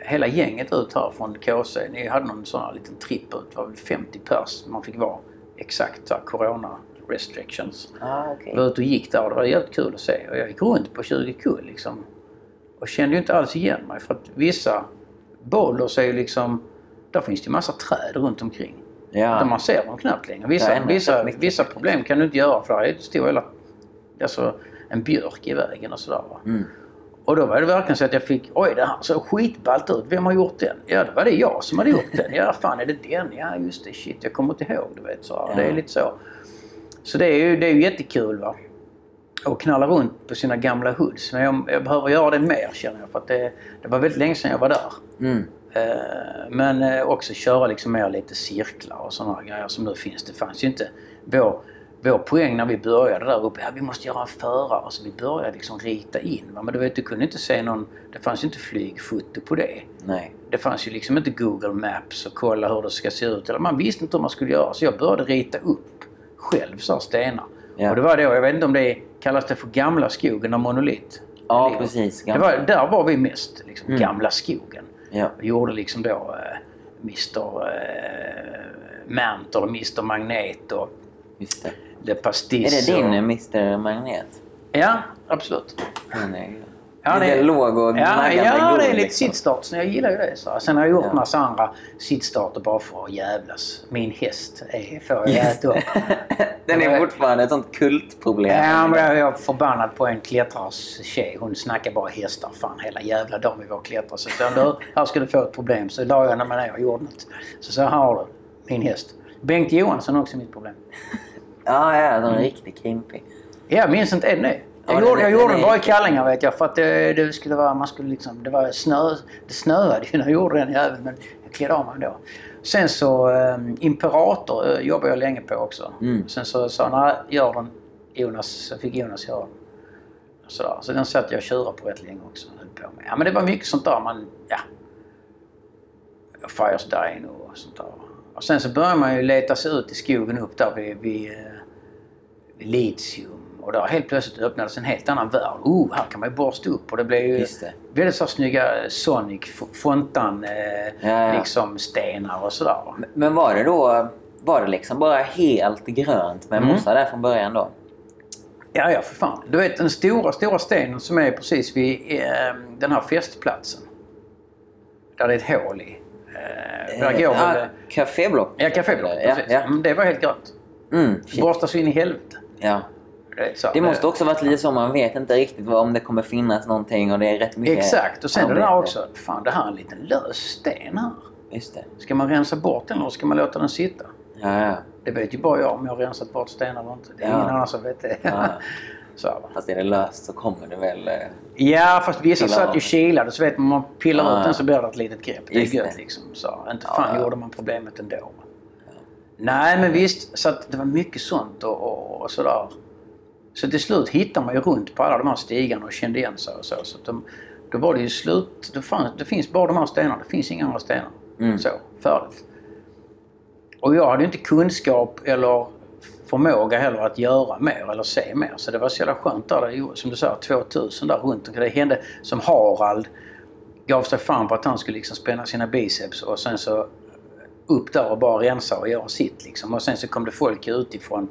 hela gänget ut här från KC. Ni hade någon sån här liten tripp ut. Det var väl 50 pers man fick vara. Exakt så här, corona restrictions. Ah, okay. Var ute och gick där och det var jävligt kul att se. Och jag gick runt på 20 kull liksom. Och kände ju inte alls igen mig för att vissa boulders är ju liksom... Där finns det ju massa träd runt omkring. Ja. Där man ser dem knappt längre. Vissa, vissa, vissa problem kan du inte göra för där är stor hela... Alltså en björk i vägen och sådär. Mm. Och då var det verkligen så att jag fick, oj det här såg skitballt ut. Vem har gjort den? Ja, det var det jag som hade gjort den. Ja, fan är det den? Ja, just det. Shit, jag kommer inte ihåg. Du vet, så. Ja. Det är lite så. Så det är ju, det är ju jättekul va. Att knalla runt på sina gamla hoods. Men jag, jag behöver göra det mer känner jag. För att det, det var väldigt länge sedan jag var där. Mm. Eh, men eh, också köra liksom mer lite cirklar och sådana grejer som nu finns. Det fanns ju inte. Vår, vår poäng när vi började där uppe, ja vi måste göra en förare. Så vi började liksom rita in. Men du vet, du kunde inte se någon... Det fanns ju inte flygfoto på det. Nej. Det fanns ju liksom inte Google Maps och kolla hur det ska se ut. Eller man visste inte hur man skulle göra. Så jag började rita upp själv så stenar. Ja. Och det var då, jag vet inte om det kallas det för gamla skogen och monolit. Ja, det, precis. Det var, där var vi mest. Liksom, mm. Gamla skogen. Ja. Vi gjorde liksom då eh, Mr eh, Mant och Mr Magnet och Just det. Le Pastis. Är det din och... Mr Magnet? Ja, absolut. Är Ja, det är låg och Ja, ja det är lite liksom. sittstart. Jag gillar ju det. Så. Sen har jag gjort ja. massa andra sittstarter bara för att jävlas. Min häst är, får jag äta upp. Den är fortfarande ett sånt kultproblem. Ja, men jag är förbannad på en klättrares tjej. Hon snackar bara hästar fan hela jävla dagen vi var och klättrade. Så sa du, här ska du få ett problem. Så la jag mig ner och gjorde något. Så så har du min häst. Bengt Johansson också mitt problem. ja, ja, de är riktigt kimpig. Jag minns inte ännu. Jag, ja, gjorde, jag gjorde den bara i kallingar vet jag för att det, det, skulle vara, man skulle liksom, det var snö, det snöade ju när jag gjorde den jäveln men jag klädde av mig då. Sen så um, Imperator uh, jobbade jag länge på också. Mm. Sen så sa han, gör den Jonas, så fick Jonas göra den. Sådär. Så den satt jag och tjurade på rätt länge också. På med. Ja men det var mycket sånt där man, ja. Fires Dino och sånt där. Och sen så började man ju leta sig ut i skogen upp där vid, vid, eh, vid Litium och där helt plötsligt öppnades en helt annan värld. Oh, här kan man ju borsta upp och det blev ju det. väldigt så snygga Sonic fontan eh, ja, ja. liksom stenar och sådär. Men var det då var det liksom bara helt grönt med mm. mossa där från början då? Ja, ja för fan. Du vet den stora, stora stenen som är precis vid eh, den här festplatsen. Där det är ett hål i. Eh, där går ah, väl... Caféblock? Ja, caféblock. Ja, ja. Mm, det var helt grönt. Mm, Borstas in i helvete. Ja. Så, det måste också varit lite så, man vet inte riktigt om det kommer finnas någonting och det är rätt mycket Exakt, och sen är det där också, fan det här är en liten lös sten här. Just det. Ska man rensa bort den eller ska man låta den sitta? Ja, ja. Det vet ju bara jag om jag har rensat bort stenar eller inte. Det är ja. ingen annan som vet det. Ja. så, Fast är det löst så kommer det väl... Eh, ja, fast vissa satt ju kilade så vet man om man pillar ja. ut den så blir det ett litet grepp. Det är Just gött det. liksom. Så, inte fan gjorde man problemet ändå. Nej men visst, så att det var mycket sånt och, och, och sådär. Så till slut hittade man ju runt på alla de här stigarna och kände igen sig och så. så de, då var det ju slut. Det, fanns, det finns bara de här stenarna. Det finns inga andra stenar. Mm. Så, färdigt. Och jag hade inte kunskap eller förmåga heller att göra mer eller se mer. Så det var så jävla skönt där, som du sa, 2000 där runt omkring. Det hände som Harald gav sig fan på att han skulle liksom spänna sina biceps och sen så upp där och bara rensa och göra sitt liksom. Och sen så kom det folk utifrån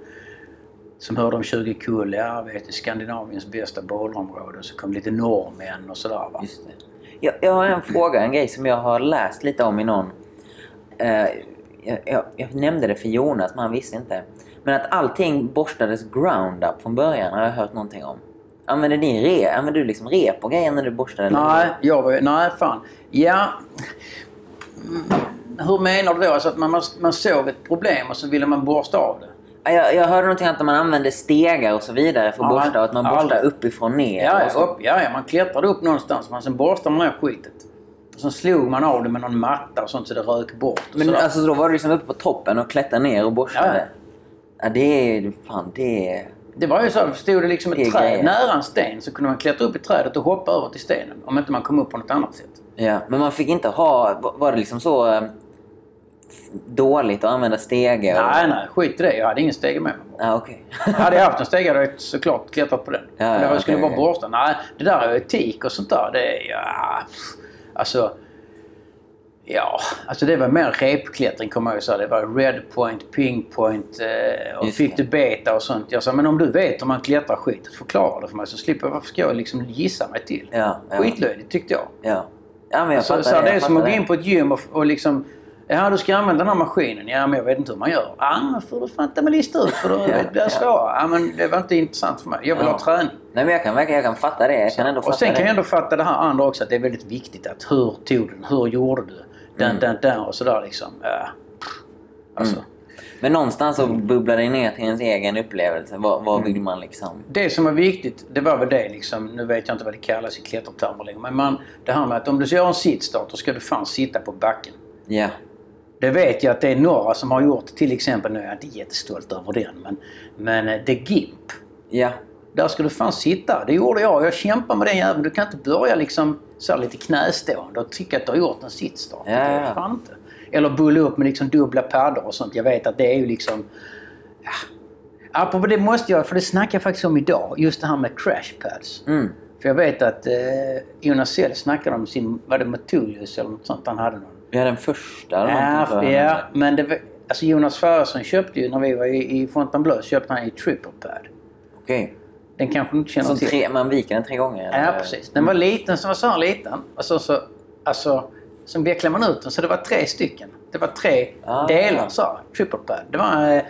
som hörde om 20 kull, ja vet Skandinaviens bästa bollområde. Så kom lite norrmän och sådär va. Just det. Jag, jag har en fråga, en grej som jag har läst lite om i någon... Eh, jag, jag, jag, nämnde det för Jonas men han visste inte. Men att allting borstades ground up från början har jag hört någonting om. Använde, ni re, använde du liksom rep och grejer när du borstade? Nej, jag nej fan. Ja... Hur menar du då? Alltså att man, man såg ett problem och så ville man borsta av det? Jag, jag hörde någonting att man använde stegar och så vidare för att ja, borsta att man borstar ja, uppifrån ner. Ja, ja, upp, ja, ja, man klättrade upp någonstans men sen borstade man ner skitet. Och sen slog man av det med någon matta och sånt så det rök bort. Men sådär. alltså då var du liksom uppe på toppen och klättrade ner och borstade? Ja, ja. det är... Fan, det är... Det var ju så, stod det liksom ett träd nära en sten så kunde man klättra upp i trädet och hoppa över till stenen. Om inte man kom upp på något annat sätt. Ja, men man fick inte ha... Var det liksom så eh, dåligt att använda stege? Och... Nej, nej. Skit i det. Jag hade ingen stege med mig. Ah, okay. hade jag haft en stege hade jag såklart klättrat på den. Ja, ja, jag okay, skulle okay. borsta. Nej, det där är etik och sånt där. Det är... Ja, alltså... Ja, alltså det var mer repklättring kommer jag ihåg. Det var red point, ping point eh, och Just fick det. du beta och sånt. Jag sa, men om du vet hur man klättrar skit, förklara det för mig så slipper jag. Varför ska jag liksom gissa mig till? Ja, ja. Skitlöjligt tyckte jag. Ja. Ja, men jag Så, så det. det är som att gå in på ett gym och, och liksom... Ja, du ska använda den här maskinen. Ja, men jag vet inte hur man gör. Ja, men får du fan ta mig lista ut för då blir det svårare. Ja, men det var inte intressant för mig. Jag vill Ja. ha träning. Nej, men jag kan verkligen jag kan fatta det. Jag kan ändå fatta Och sen det. kan jag ändå fatta det här andra också, att det är väldigt viktigt att hur tog du den? Hur gjorde du? Den, Mm. den, den och sådär liksom. Ja. Alltså, Mm. Men någonstans så bubblar det ner till ens egen upplevelse. Vad, vad vill man liksom? Det som var viktigt, det var väl det liksom, nu vet jag inte vad det kallas i klättertermer längre, men man, det här med att om du gör en sittstart då ska du fan sitta på backen. Ja. Det vet jag att det är några som har gjort, till exempel, nu är jag inte jättestolt över den, men, men eh, The Gimp. Ja. Där ska du fan sitta. Det gjorde jag. Jag kämpar med den jäveln. Du kan inte börja liksom så här lite knästående och tycka att du har gjort en sittstart. Ja, Det är fan inte. Eller bulla upp med liksom dubbla paddor och sånt. Jag vet att det är ju liksom... Ja. Apropå det måste jag, för det snackade jag faktiskt om idag. Just det här med crash pads. Mm. För jag vet att eh, Jonas Sell snackade om sin, var det Motulius eller något sånt han hade någon. Ja, den första. eller Ja, ja, men det var, alltså Jonas Ferrarsson köpte ju, när vi var i, i Fontainebleau, köpte han ju triple pad. Okej. Den kanske du inte känner Så till? tre, man viker den tre gånger? Ja, eller? precis. Den var liten, som var så liten. Och så, så, alltså, sen vecklade man ut den så det var tre stycken. Det var tre Ah. delar så triple pad. Det var eh,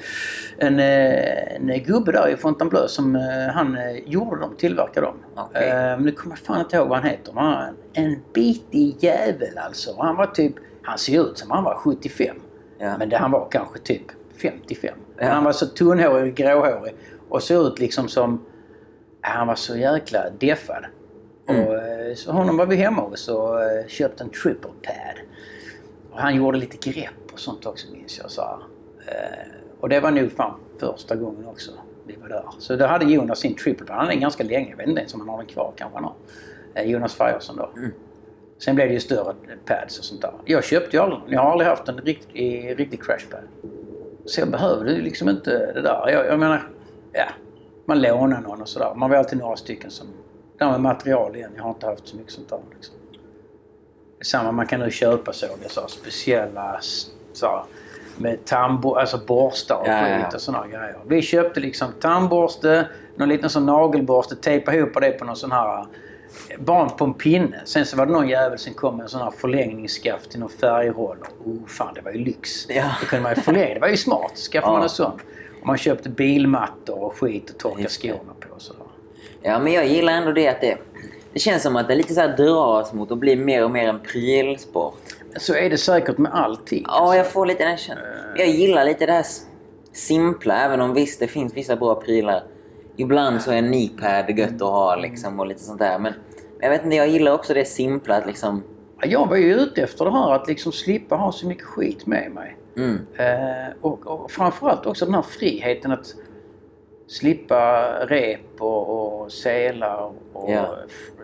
en, eh, en gubbe där i Fontainebleau som eh, han gjorde dem, tillverkade dem. Eh, Men nu kommer jag fan inte ihåg vad han heter. Han var en, en bitig jävel alltså. Han var typ, han ser ut som han var 75. Ja. Men det, han var kanske typ 55. Ja. Han var så tunnhårig, gråhårig och såg ut liksom som... Han var så jäkla deffad. Mm. Och, eh, så honom var vi hemma hos och eh, köpte en triple pad. Och han gjorde lite grepp och sånt också minns jag. Så här. Eh, och det var nog fan första gången också vi var där. Så då hade Jonas sin triple pad. Han hade den ganska länge. Jag vet inte ens om han har den kvar. Kanske han har. Jonas Ferguson då. Mm. Sen blev det ju större pads och sånt där. Jag köpte ju aldrig. Jag har aldrig haft en riktig, riktig crash pad. Så jag behövde ju liksom inte det där. Jag, jag menar, ja. Man lånar någon och sådär. Man var alltid några stycken som... Det här med material igen. Jag har inte haft så mycket sånt där liksom. Samma, man kan nu köpa så, det är så speciella så med tandbo- alltså borstar och Ja, skit och sådana grejer. Vi köpte liksom tandborste, någon liten sån nagelborste, tejpade ihop det på någon sån här barn på en pinne. Sen så var det någon jävel som kom med en sån här förlängningsskaft till någon färgroller. Oh fan, det var ju lyx. Ja. Det kunde man ju förlänga. Det var ju smart. Skaffade Ja. man en sån. Och man köpte bilmattor och skit att torka skorna på och sådär. Ja, men jag gillar ändå det att det... Det känns som att det lite så här dras mot att bli mer och mer en prylsport. Så är det säkert med allting. Ja, jag får lite den känslan. Jag gillar lite det här simpla, även om visst det finns vissa bra prylar. Ibland så är en kneepad gött att ha liksom och lite sånt där. Men jag vet inte, jag gillar också det simpla att liksom... Jag var ju ute efter det här att liksom slippa ha så mycket skit med mig. Mm, Eh, och, och framförallt också den här friheten att slippa rep och, och selar och Ja.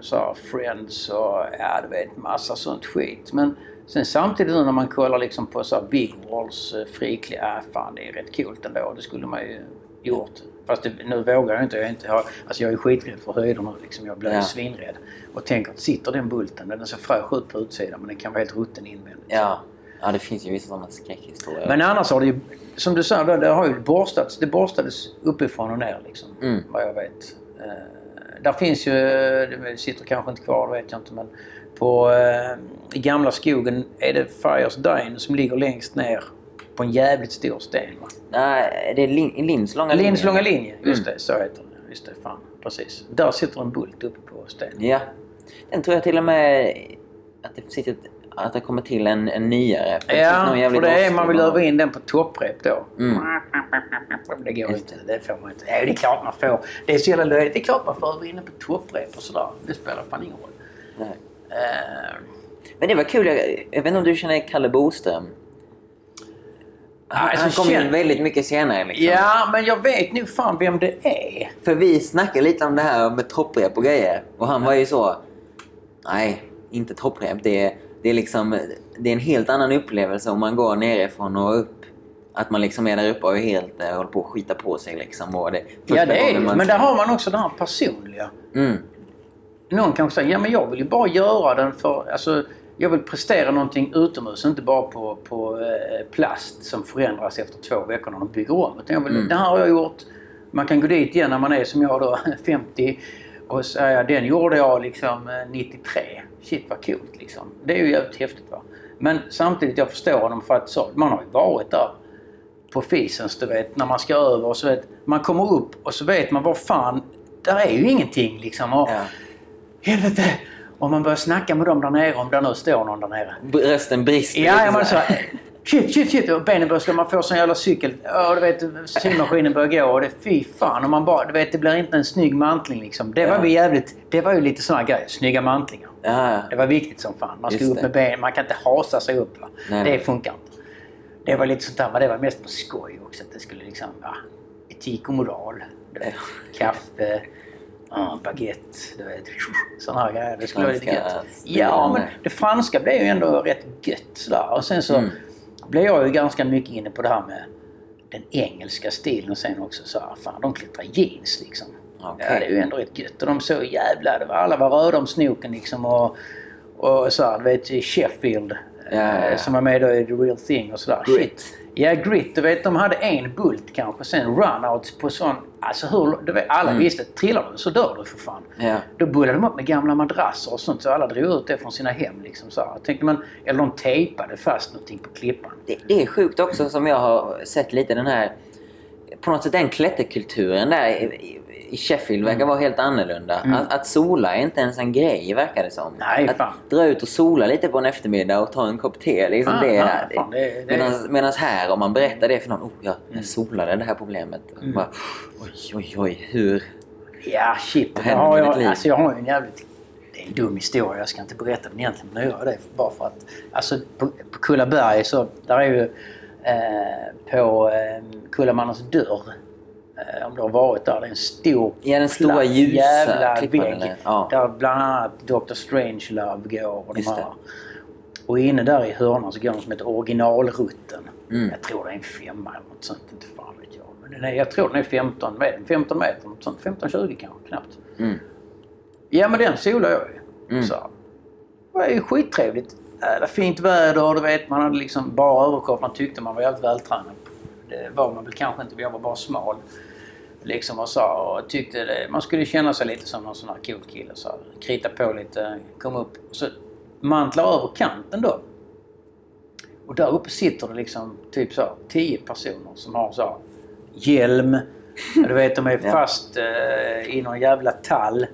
så här, friends och ja, du vet massa sånt skit. Men sen samtidigt nu när man kollar liksom på så här big walls uh, frikläder, ja fan det är rätt coolt ändå. Det skulle man ju gjort. Fast det, nu vågar jag inte. Jag är, inte jag, alltså jag är skiträdd för höjder nu liksom. Jag blir Ja. svinrädd. Och tänker att sitter den bulten, den ser fräsch ut på utsidan men den kan vara helt rutten invändigt. ja. ja, det finns ju vissa sådana skräckhistorier. Men annars har det ju, som du sa, det, det har ju borstats. Det borstades uppifrån och ner liksom. Mm. Vad jag vet. Eh, där finns ju, det sitter kanske inte kvar, det vet jag inte men på eh, i gamla skogen är det Fires Dine som ligger längst ner på en jävligt stor sten. Va? Nej, det är Lin- Linds långa Linds linje. långa linje, just Mm. det, så heter den. Just det, fan. Precis. Där sitter en bult uppe på stenen. Ja. Den tror jag till och med att det, sitter, att det kommer till en, en nyare. För Ja, för det är, man vill öva in den på topprep då. Mm. Det går inte. Det får man inte. Ja, det är klart man får. Det är så jävla löjligt. Det är klart man får öva in den på topprep och sådär. Det spelar fan ingen roll. Eh, Men det var kul. Jag, jag vet inte om du känner Kalle Boström? Han, Alltså, han kom känn- in väldigt mycket senare. Liksom. ja, men jag vet nog fan vem det är. För vi snackade lite om det här med topprep och grejer. Och han var ju så... Nej, inte topprep. Det är, det är liksom... Det är en helt annan upplevelse om man går nerifrån och upp. Att man liksom är där uppe och är helt, eh, håller på att skita på sig liksom. Och det, Ja, det är det. man- Men där har man också det här personliga. Mm. Någon kanske säger, ja men jag vill ju bara göra den för... Alltså, jag vill prestera någonting utomhus, inte bara på, på eh, plast som förändras efter två veckor när de bygger om. Utan jag vill, Mm. Det här har jag gjort. Man kan gå dit igen när man är som jag då, 50 och säga den gjorde jag liksom eh, 93. Shit vad coolt liksom. Det är ju jävligt häftigt va. Men samtidigt, jag förstår honom för att så, man har ju varit där på Fisens, du vet, när man ska över och så vet man kommer upp och så vet man vad fan, där är ju ingenting liksom. Och, Ja. Helvete! Om man börjar snacka med dem där nere, om det nu står någon där nere. Rösten brister Ja, menar så. Shit, shit, shit! Och benen börjar slå. Man får sån jävla cykel. Ja, du vet, symaskinen börjar gå och det fy fan. Och man bara, du vet, det blir inte en snygg mantling liksom. Det var Ja. jävligt... Det var ju lite såna grejer. Snygga mantlingar. Ja. Det var viktigt som fan. Man ska Just upp med benen. Man kan inte hasa sig upp. Va? Nej, det funkar inte. Det var lite sånt där, men det var mest på skoj också. Att det skulle liksom, ja, etik och moral. Kaffe, ja, baguette, du vet. Såna här grejer. Det skulle vara lite gött. Ja, men det franska blev ju ändå rätt gött sådär. Och sen så Mm. blev jag ju ganska mycket inne på det här med den engelska stilen sen också. Så här, fan, de klättrar jeans liksom. Okej. Ja, det är ju ändå rätt gött. Och de såg jävla... det var- Alla var röda om snoken liksom och, och så här, du vet Sheffield Ja, ja, eh, som var med då i The Real Thing och sådär. Shit. Ja, Grit. Du vet, de hade en bult kanske, sen runout på sån... Alltså hur... Du vet, alla Mm. visste, trillar du så dör du för fan. Ja. Då bullade de upp med gamla madrasser och sånt så alla drog ut det från sina hem. Liksom, så här. Tänkte man, eller de tejpade fast någonting på klippan. Det, det är sjukt också som jag har sett lite den här... På något sätt den klätterkulturen där i, Sheffield verkar vara helt annorlunda. Mm. Att, att sola är inte ens en grej verkar det som. Nej, att dra ut och sola lite på en eftermiddag och ta en kopp te. Liksom Ah, det ah, fan, det- det- Medan här om man berättar det för någon. Oh, jag, Mm. jag solade det här problemet. Bara, oj, oj, oj. Hur? Ja, shit. Vad Det hände med ditt jag, liv? alltså, jag har en jävligt... Det är en dum historia, jag ska inte berätta den egentligen, men jag gör det bara för att... Alltså på, på Kullaberg så, där är ju eh, på eh, Kullamannens dörr, om du har varit där, det är en stor Ja, den stora ljusa jävla vägg. Ja. Där bland annat Dr. Strangelove går och de det. här. Och inne där i hörnan så går de som heter originalrutten. Mm. Jag tror det är en femma eller något sånt, inte fan vet jag. Men den är, jag tror den är 15 meter, 15 meter, något sånt, 15-20 kanske knappt. Mm. Ja men den solar jag ju. Mm. Så. Det var ju skittrevligt. Jävla fint väder, du vet. Man hade liksom bara överkropp. Man tyckte man var jävligt vältränad. Det var man väl kanske inte, jag var bara smal. Liksom och sa och tyckte det, man skulle känna sig lite som någon sån här cool kille. Så krita på lite, kom upp. Så mantlar över kanten då. Och där uppe sitter det liksom typ så här, tio personer som har så hjälm. Du vet de är fast eh, i någon jävla tall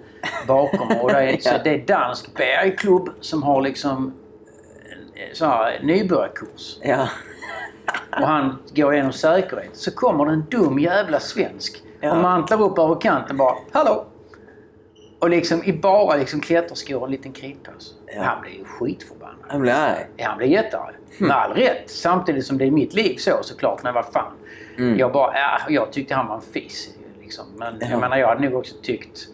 bakom. Och det är, så det är dansk bergklubb som har liksom eh, så här, nybörjarkurs. Ja. Och han går igenom säkerhet. Så kommer det en dum jävla svensk Ja. och mantlar upp över kanten bara Hallå! Och liksom i bara liksom klätterskor och en liten kritpåse. Ja. Han blir ju skitförbannad. Han blir arg. Ja, han blir jättearg. Hm. Med all rätt. Samtidigt som det är mitt liv så såklart. Men vad fan. Mm. Jag bara, ja, jag tyckte han var en fis. Liksom. Men Ja. jag menar, jag hade nog också tyckt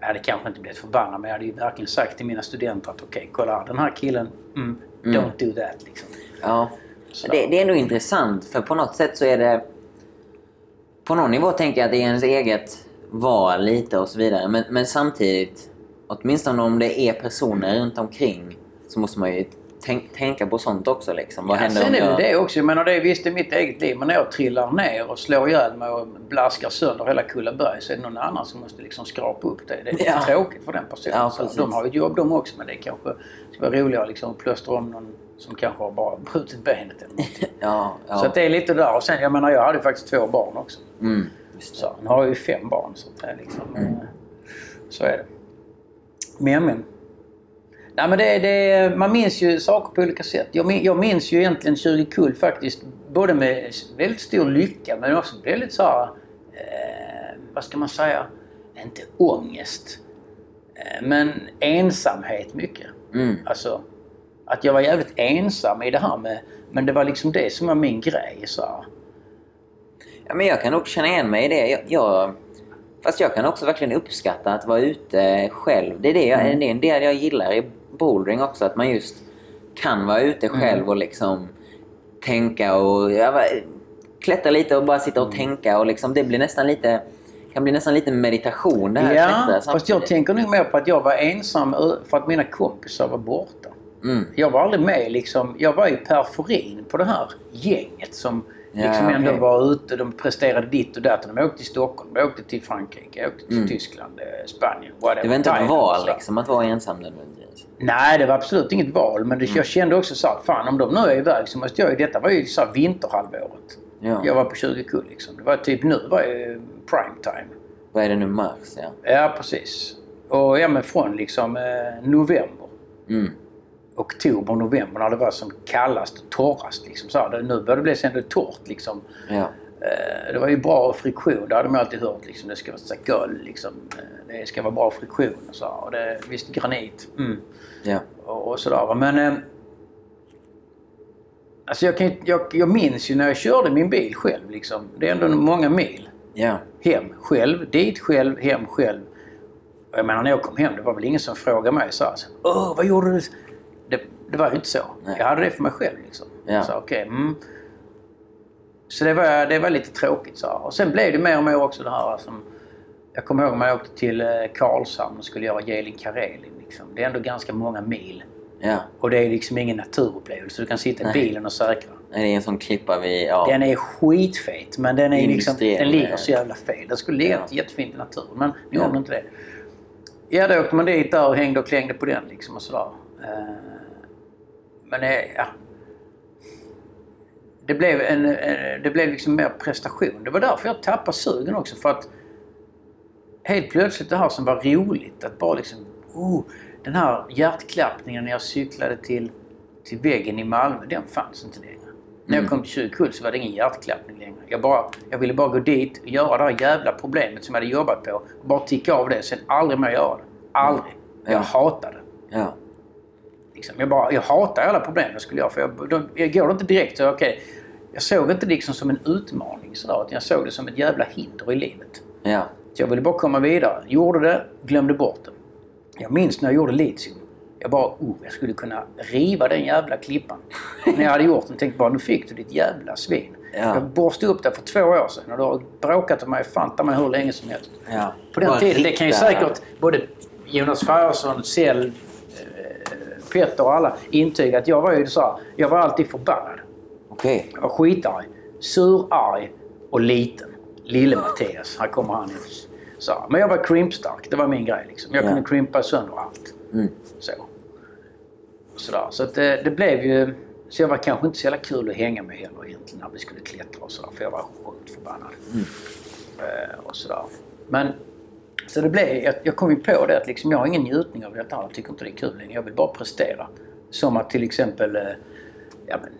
jag hade kanske inte blivit förbannad men jag hade ju verkligen sagt till mina studenter att okej, kolla här, den här killen, mm, Mm. don't do that. Liksom. Ja. Det, det är ändå intressant för på något sätt så är det... På någon nivå tänker jag att det är ens eget val lite och så vidare. Men, men samtidigt, åtminstone om det är personer runt omkring så måste man ju tänk, tänka på sånt också. Liksom. Vad Ja, händer om sen är jag... det det också. Jag menar, det är visst i mitt eget liv. Men när jag trillar ner och slår ihjäl mig och blaskar sönder hela Kullaberg så är det någon annan som måste liksom skrapa upp det. Det är Ja. tråkigt för den personen. Ja, så de har ju ett jobb de också men det kanske skulle vara roligare liksom att plåstra om någon som kanske har bara brutit benet eller något. Ja, ja. Så det är lite där. Och sen, jag menar, jag hade faktiskt två barn också. Mm. Så nu har ju fem barn. Så, det är liksom, Mm. eh, så är det. Men, men. Nej, men det, det, man minns ju saker på olika sätt. Jag, min, jag minns ju egentligen 20 kull faktiskt både med väldigt stor lycka men också väldigt så här, eh, vad ska man säga, inte ångest. Eh, men ensamhet mycket. Mm. Alltså, att jag var jävligt ensam i det här med, men det var liksom det som var min grej. Så här. Ja, men jag kan också känna igen mig i det. Jag, jag, fast jag kan också verkligen uppskatta att vara ute själv. Det är, det jag, Mm. det är en del jag gillar i bouldering också. Att man just kan vara ute Mm. själv och liksom tänka och ja, klättra lite och bara sitta och Mm. tänka. Och liksom, det blir nästan lite, kan bli nästan lite meditation det här Ja, fast jag tänker nog mer på att jag var ensam för att mina kompisar var borta. Mm. Jag var aldrig med liksom. Jag var ju periferin på det här gänget som Ja, liksom ändå okej. var ute. De presterade ditt och datt. De åkte till Stockholm, de åkte till Frankrike, åkte till Mm. Tyskland, eh, Spanien, whatever. Det var inte ett val liksom att vara ensam nödvändigtvis. Nej, det var absolut inget val. Men det, Mm. jag kände också så här, fan om de nu är iväg så måste jag ju... Detta var ju så här vinterhalvåret. Ja. Jag var på 20 kull liksom. Det var typ nu var ju prime time. Vad är det nu? Mars? Ja. Ja, precis. Och ja, men från liksom eh, november, Mm. Oktober, november när det var som kallast och torrast. Liksom, så här, nu började det bli så ändå torrt liksom. Ja. Eh, det var ju bra friktion. Det hade man alltid hört. Liksom. Det ska vara så liksom. Eh, Det ska vara bra friktion och så. Och det, visst, granit. Mm. Ja. och, och sådär. Men... Eh, alltså jag, kan, jag, jag minns ju när jag körde min bil själv. Liksom. Det är ändå många mil. Ja. Hem själv, dit själv, hem själv. Och jag menar när jag kom hem, det var väl ingen som frågade mig så här, Åh, vad gjorde du? Det, var ju inte så. Nej. Jag hade det för mig själv liksom. Ja. Så okej, mm. Så det var, det var lite tråkigt så. Och sen blev det mer och mer också det här som... Jag kommer ihåg när jag åkte till eh, Karlshamn och skulle göra Gelin Karelin. Liksom. Det är ändå ganska många mil. Ja. Och det är liksom ingen naturupplevelse. Du kan sitta i Nej. bilen och säkra. Nej, Det är en sån klippa vi... Ja. Den är skitfet men den, är liksom, den ligger så jävla fel. Den skulle ligga Ja. jättefint i naturen men nu Ja. har den inte det. Ja, då åkte man dit där och hängde och klängde på den liksom och sådär. Eh, Men eh, ja. Det blev, en, det blev liksom mer prestation. Det var därför jag tappade sugen också för att helt plötsligt det här som var roligt att bara liksom... Oh, den här hjärtklappningen när jag cyklade till, till väggen i Malmö, den fanns inte längre. När jag Mm. kom till Tjuvkull så var det ingen hjärtklappning längre. Jag, bara, jag ville bara gå dit och göra det här jävla problemet som jag hade jobbat på. Och bara ticka av det, sen aldrig mer göra det. Aldrig. Jag Ja. hatade det. Ja. Liksom. Jag, bara, jag hatar alla problem jag skulle göra. För jag, de, jag går inte direkt så okej. jag såg inte liksom som en utmaning sådär. Utan jag såg det som ett jävla hinder i livet. Ja. Så jag ville bara komma vidare. Gjorde det, glömde bort det. Jag minns när jag gjorde litium. Jag bara, oh, jag skulle kunna riva den jävla klippan. när jag hade gjort den tänkte bara, nu fick du ditt jävla svin. Ja. Jag borstade upp det för två år sedan och du har bråkat om mig fan ta mig hur länge som helst. ja. På den Bara tiden, det kan ju säkert både Jonas Färjesson, Sell, Petter och alla intyga att jag var ju så här, jag var alltid förbannad. Okej. Jag var skitarg, sur, arg och liten. Lille Mattias, här kommer han. Så, men jag var krimpstark, det var min grej. Liksom. Jag Ja. kunde krympa sönder allt. Mm. Så, Sådär. så det, det blev ju... Så jag var kanske inte så jävla kul att hänga med heller egentligen när vi skulle klättra och sådär. För jag var sjukt förbannad. Eh, och sådär. Men så det blev, jag, jag kom ju på det att liksom, jag har ingen njutning av detta. Jag tycker inte det är kul längre. Jag vill bara prestera. Som att till exempel eh, ja, men,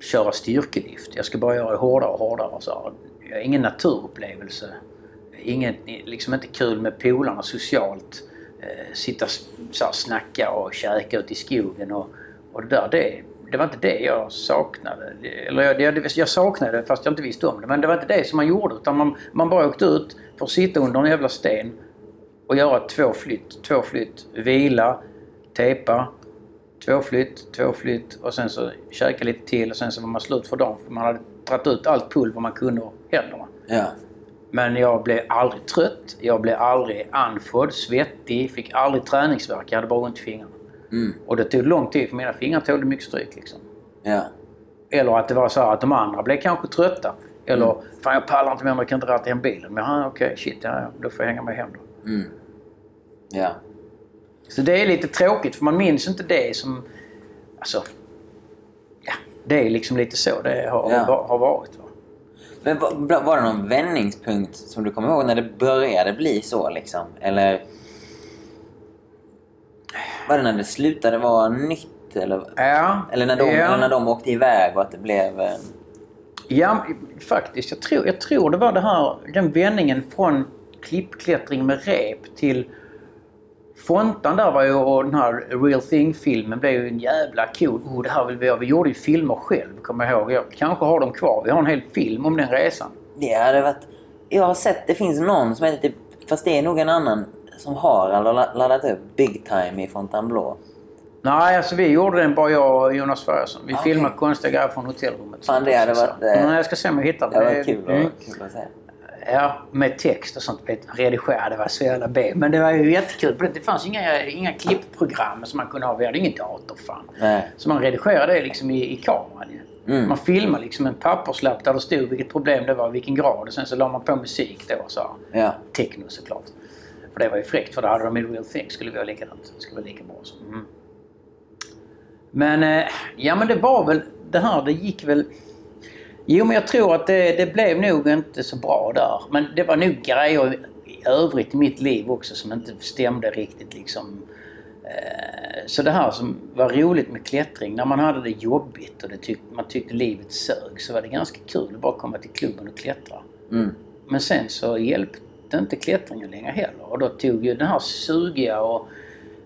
köra styrkelyft. Jag ska bara göra det hårdare och hårdare. Så. här. Jag har ingen naturupplevelse. Ingen, liksom inte kul med polarna socialt. Eh, sitta så här, snacka och käka ute i skogen och, och det där. Det, det var inte det jag saknade. Eller jag, jag, jag saknade det fast jag inte visste om det. Men det var inte det som man gjorde. Utan man, man bara åkte ut för att sitta under en jävla sten och göra två flytt, två flytt, vila, tejpa, två flytt, två flytt och sen så käka lite till och sen så var man slut för dagen. För man hade dragit ut allt pulver man kunde ur händerna. Ja. Men jag blev aldrig trött, jag blev aldrig andfådd, svettig, fick aldrig träningsvärk. Jag hade bara ont i fingrarna. Mm. Och det tog lång tid för mina fingrar tålde mycket stryk liksom. Ja. Eller att det var så här att de andra blev kanske trötta. Eller fan jag pallar inte mer, jag kan inte ratta hem bilen. Men okej, shit, ja, ja, då får jag hänga med hem då. Mm. Ja. Så det är lite tråkigt för man minns inte det som... Alltså... Ja, det är liksom lite så det har, Ja. har varit. Va? Men var, var det någon vändningspunkt som du kommer ihåg när det började bli så liksom? Eller? Var det när det slutade vara nytt? Eller, Ja, eller, när de, ja. eller när de åkte iväg och att det blev... Ja, faktiskt. Jag tror, jag tror det var det här, den vändningen från klippklättring med rep till Fontan där var ju och den här Real Thing-filmen blev ju en jävla cool. Oh, det här vill vi göra. Vi gjorde ju filmer själv, kommer jag ihåg. Jag kanske har dem kvar. Vi har en hel film om den resan. Det hade varit... Jag har sett, det finns någon som heter typ... Fast det är nog en annan som har la- laddat upp Big Time i Fontainebleau. Nej, alltså vi gjorde den bara jag och Jonas Ferguson. Vi Okej. filmade konstiga grejer från hotellrummet. Fan, det hade varit, eh, Men jag ska se om jag hittar Det det. var kul, Mm. kul att se. Ja, med text och sånt. Redigera, det var så jävla B. Men det var ju jättekul. Det fanns inga, inga klippprogram som man kunde ha. Vi hade ingen dator fan. Nej. Så man redigerade det liksom i, i kameran ju. Mm. Man filmade liksom en papperslapp där det stod vilket problem det var, vilken grad. Och sen så la man på musik då. Så. Ja. Techno såklart. För det var ju fräckt för det hade de i Real Things. skulle vara likadant. Det skulle vara lika bra. Så. Mm. Men, eh, ja men det var väl det här, det gick väl... Jo men jag tror att det, det blev nog inte så bra där. Men det var nog grejer i övrigt i mitt liv också som inte stämde riktigt liksom. Eh, Så det här som var roligt med klättring, när man hade det jobbigt och det tyck, man tyckte livet sög så var det ganska kul att bara komma till klubben och klättra. Mm. Men sen så hjälpte inte klättringen längre heller. Och då tog ju den här sugiga och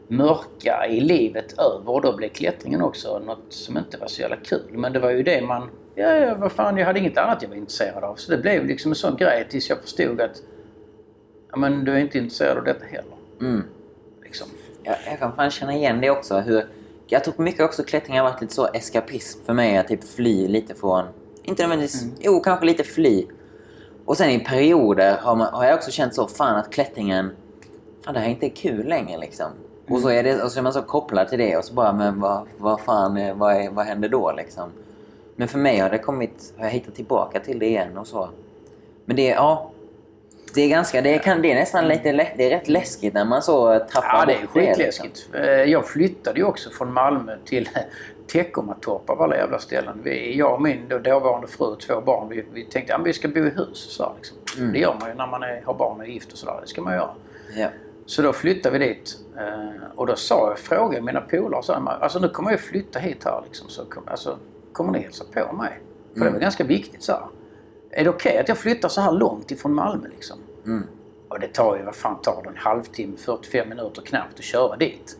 mörka i livet över och då blev klättringen också något som inte var så jävla kul. Men det var ju det man... Ja, ja vad fan, jag hade inget annat jag var intresserad av. Så det blev liksom en sån grej tills jag förstod att... Ja, men du är inte intresserad av detta heller. Mm. Liksom. Jag, jag kan fan känna igen det också. Hur, jag tror mycket också klättring har varit lite så eskapism för mig. Att typ fly lite från... Inte nödvändigtvis... Mm. Jo, kanske lite fly. Och sen i perioder har, man, har jag också känt så fan att klättringen... Fan det här är inte kul längre liksom. Och, så är det, och så är man så kopplad till det och så bara men vad, vad fan vad, är, vad händer då liksom? Men för mig har det kommit... Har jag hittat tillbaka till det igen och så. Men det. Ja. Det är ganska... Det, kan, det är nästan lite... lä- Det är rätt läskigt när man så tappar Ja, det är liksom. skitläskigt. Eh, Jag flyttade ju också från Malmö till Teckomatorp av alla jävla ställen. Vi, jag och min då dåvarande fru och två barn, vi, vi tänkte att vi ska bo i hus. Så, liksom. Mm. Det gör man ju när man är, har barn och är gift och sådär. Det ska man göra. Ja. Så då flyttade vi dit. eh, Och då sa jag, frågade mina polare alltså nu kommer jag flytta hit här liksom. Så alltså, kommer ni hälsa på mig? För det var ganska viktigt så här. Är det okej att jag flyttar så här långt ifrån Malmö liksom? Mm. Och det tar ju, vad fan tar det? En halvtimme, 45 minuter knappt att köra dit.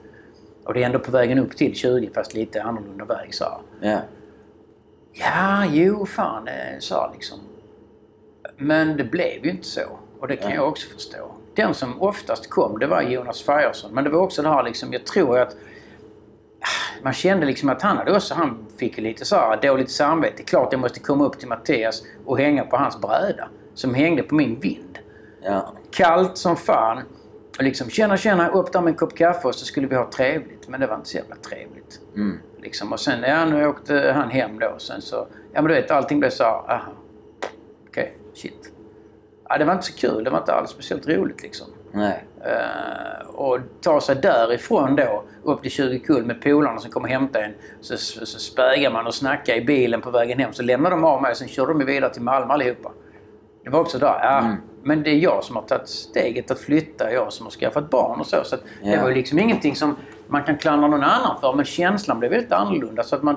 Och det är ändå på vägen upp till 20 fast lite annorlunda väg så här. Ja. Ja, jo fan, eh, så liksom. Men det blev ju inte så. Och det kan Nej. jag också förstå. Den som oftast kom, det var Jonas Färjesson. Men det var också det här liksom, jag tror att man kände liksom att han hade också, han fick lite så här dåligt samvete. Klart jag måste komma upp till Mattias och hänga på hans bräda. Som hängde på min vind. Ja. Kallt som fan. Och liksom tjena tjena, upp där med en kopp kaffe och så skulle vi ha trevligt. Men det var inte så jävla trevligt. Mm. Liksom. Och sen, ja nu åkte han hem då. Sen så, ja men du vet allting blev så här, aha. Okej, shit. Ja, det var inte så kul. Det var inte alls speciellt roligt liksom. Nej. Eh, och ta sig därifrån då upp till 20 kull med polarna som kommer hämta en. Så, så, så spägar man och snackar i bilen på vägen hem. Så lämnar de av mig och sen kör de vidare till Malmö allihopa. Det var också där. Ja, Mm. Men det är jag som har tagit steget att flytta. Jag som har skaffat barn och så. Så att det var ju liksom ingenting som man kan klandra någon annan för. Men känslan blev väldigt annorlunda. Så att man,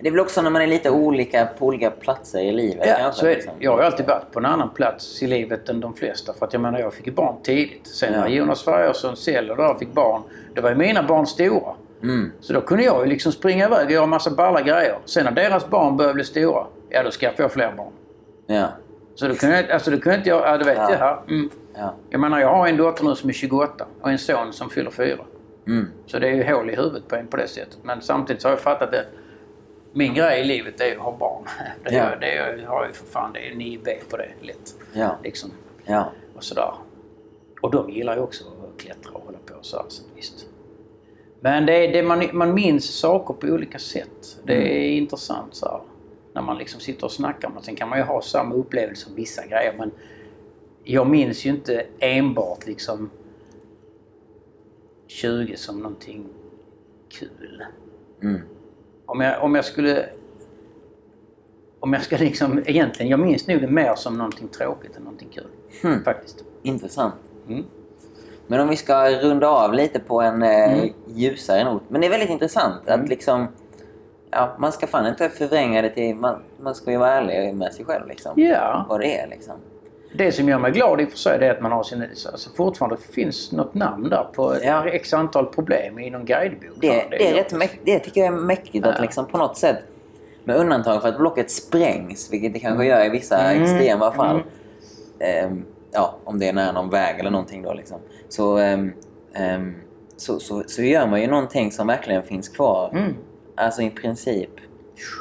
Det är väl också när man är lite olika på olika platser i livet Ja, kanske, så är det. liksom. Jag har alltid varit på en annan plats i livet än de flesta. För att jag menar, jag fick barn tidigt. Sen Ja. när Jonas Färjesson, Celler där fick barn, då var ju mina barn stora. Mm. Så då kunde jag ju liksom springa iväg och göra massa balla grejer. Sen när deras barn började bli stora, ja då skaffade jag fler barn. Ja. Så då kunde jag, alltså då kunde inte jag, ja du vet Ja. det här. Mm. Ja. Jag menar, jag har en dotter nu som är 28 och en son som fyller 4. Mm. Så det är ju hål i huvudet på en på det sättet. Men samtidigt så har jag fattat att min grej i livet är ju att ha barn. Det, Ja. det jag har ju för fan, det är 9B på det lätt. Ja. Liksom. Ja. Och sådär. Och de gillar ju också att klättra och hålla på så så visst. Men det är, det man, man minns saker på olika sätt. Det är intressant så här, När man liksom sitter och snackar om det. Sen kan man ju ha samma upplevelse som vissa grejer men jag minns ju inte enbart liksom 20 som någonting kul. Mm. Om jag, om jag skulle... Om jag ska liksom egentligen, jag minns nog det mer som någonting tråkigt än någonting kul. Hmm. Faktiskt. Intressant. Mm. Men om vi ska runda av lite på en eh, Mm. ljusare not. Men det är väldigt intressant Mm. att liksom... Ja, man ska fan inte förvränga det till... Man, man ska ju vara ärlig med sig själv liksom. Ja. Vad det är liksom. Det som gör mig glad i och för sig det är att man har sin... Alltså fortfarande finns något namn där på ett Ja. x antal problem i någon guidebok. Det, Fan, det, är gott. rätt mäk- det tycker jag är mäktigt att Ja. liksom på något sätt... Med undantag för att blocket sprängs, vilket det kanske gör i vissa Mm. extrema fall. Mm. Ehm, ja, om det är nära någon väg eller någonting då liksom. Så, ehm, ehm, så, så, så gör man ju någonting som verkligen finns kvar. Mm. Alltså i princip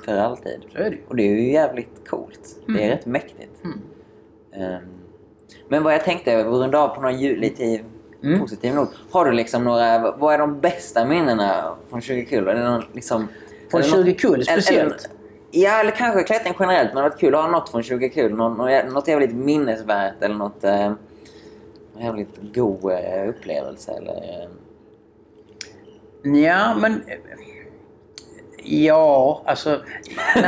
för alltid. Det. Och det är ju jävligt coolt. Det är Mm. rätt mäktigt. Ehm, men vad jag tänkte, vi runda av på någon lite Mm. positiv not. Har du liksom några, vad är de bästa minnena från 20 kul? Är det någon, liksom, Från är det 20 något- kul speciellt? Ja, eller kanske klättring generellt. Men det varit kul att ha något från 20 kul. Något, något jävligt minnesvärt eller något eh, jävligt god eh, upplevelse. Eller, Ja, men... Ja, alltså... Nej,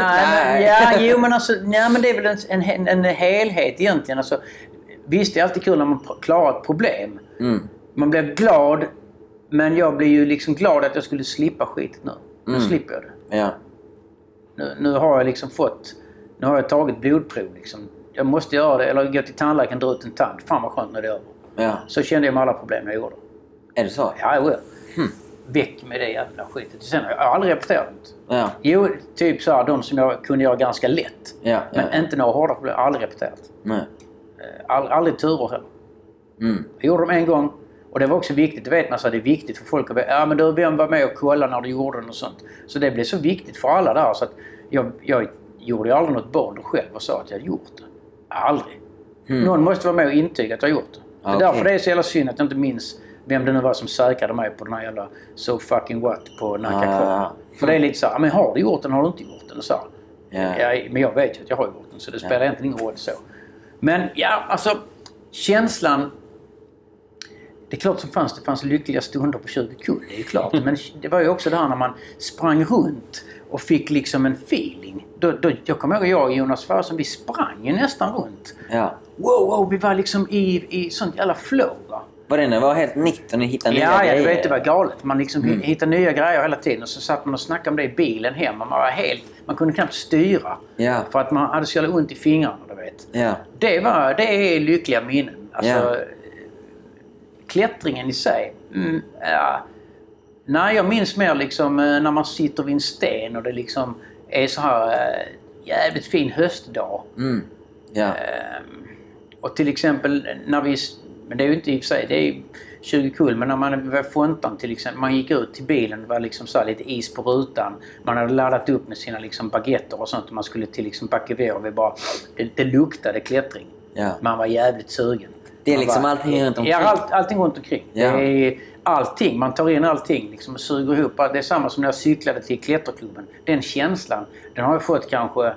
men, ja, jo, men alltså... Nej, men det är väl en, en, en helhet egentligen. Alltså, visst, det är alltid kul när man klarar ett problem. mm, Man blir glad, men jag blir ju liksom glad att jag skulle slippa skit nu. Nu Mm. slipper jag det. ja. Nu, nu har jag liksom fått... Nu har jag tagit blodprov liksom. Jag måste göra det, eller gå till tandläkaren och dra ut en tand. Fan vad skönt när det är över. ja. Så kände jag med alla problem jag gjorde. Är det så? Ja, jo. Hmm. Väck med det jävla skitet. Sen har jag aldrig repeterat det. Ja. Jo, typ så här, de som jag kunde göra ganska lätt. Ja. Men ja. inte några hårda problem. Aldrig repeterat. Nej. Eh, All, aldrig turer heller. Mm. Jag gjorde dem en gång. Och det var också viktigt, det vet man, så det är viktigt för folk att veta. Ja men du, vem var med och kollade när du gjorde den och sånt. Så det blev så viktigt för alla där så att jag, jag gjorde ju aldrig något bond själv och sa att jag hade gjort det. Aldrig. Mm. Någon måste vara med och intyga att jag har gjort det. Det är därför det är så jävla synd att jag inte minns vem det nu var som säkrade mig på den här jävla So fucking what på Nacka Ah. Kvar. För det är lite så här, men har du gjort den har du inte gjort den? Och så här. Ja. Ja, men jag vet ju att jag har gjort den så det spelar egentligen ingen roll så. Men ja, alltså känslan. Det är klart som fanns det fanns lyckliga stunder på 20 kull, det är ju klart. Men det var ju också det här när man sprang runt och fick liksom en feeling. Då, då, jag kommer ihåg jag och Jonas Farsson, vi sprang ju nästan runt. ja. Wow, wow, vi var liksom i, i sånt jävla flow va. Var det det var helt nytt och ni hittade nya Ja, ja, du grejer? vet det var galet. Man liksom Mm. hittade nya grejer hela tiden och så satt man och snackade om det i bilen hem och man var helt... Man kunde knappt styra. Ja. För att man hade så jävla ont i fingrarna, du vet. Ja. Det, var, det är lyckliga minnen. Alltså, Ja. Klättringen i sig. Mm, ja. Nej, jag minns mer liksom eh, när man sitter vid en sten och det liksom är så här eh, jävligt fin höstdag. Mm. Ja. Ehm, och till exempel när vi... Men det är ju inte i och för sig, det är ju 20 kul, men när man var Fontan till exempel, man gick ut till bilen, det var liksom så här lite is på rutan. Man hade laddat upp med sina liksom baguetter och sånt och man skulle till liksom och vi bara... Det, det luktade klättring. Ja. Man var jävligt sugen. Det är Man liksom bara- allting runt omkring. Ja, allt, allting runt omkring. Ja. Det är allting. Man tar in allting liksom och suger ihop. Det är samma som när jag cyklade till klätterklubben. Den känslan, den har jag fått kanske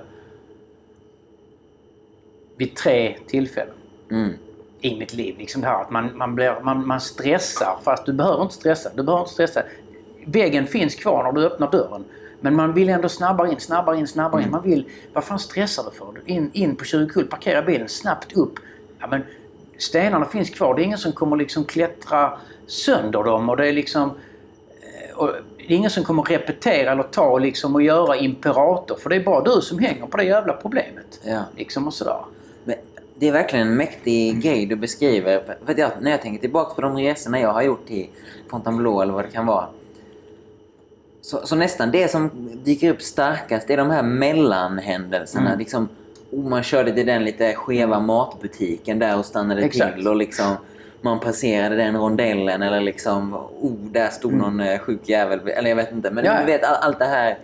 vid tre tillfällen Mm. I mitt liv. Liksom det här att man, man, blir, man, man stressar fast du behöver inte stressa. Du behöver inte stressa. Väggen finns kvar när du öppnar dörren. Men man vill ändå snabbare in, snabbare in, snabbare in. Man vill... Vad fan stressar du för? In, in på 20 kull, parkera bilen, snabbt upp. Ja, men stenarna finns kvar. Det är ingen som kommer liksom klättra sönder dem och det är liksom... eh, Och det är ingen som kommer repetera eller ta liksom och göra imperator. För det är bara du som hänger på det jävla problemet. Ja. Liksom och sådär. Det är verkligen en mäktig grej du beskriver. För jag, när jag tänker tillbaka på de resorna jag har gjort till Fontainebleau eller vad det kan vara. Så, så nästan det som dyker upp starkast är de här mellanhändelserna. Mm. Liksom, oh, man körde till den lite skeva matbutiken där och stannade Exakt. till. Och liksom, man passerade den rondellen eller liksom, oh, där stod någon eh, sjuk jävel. Eller jag vet inte. Men Mm. Ja. du vet all, allt det här.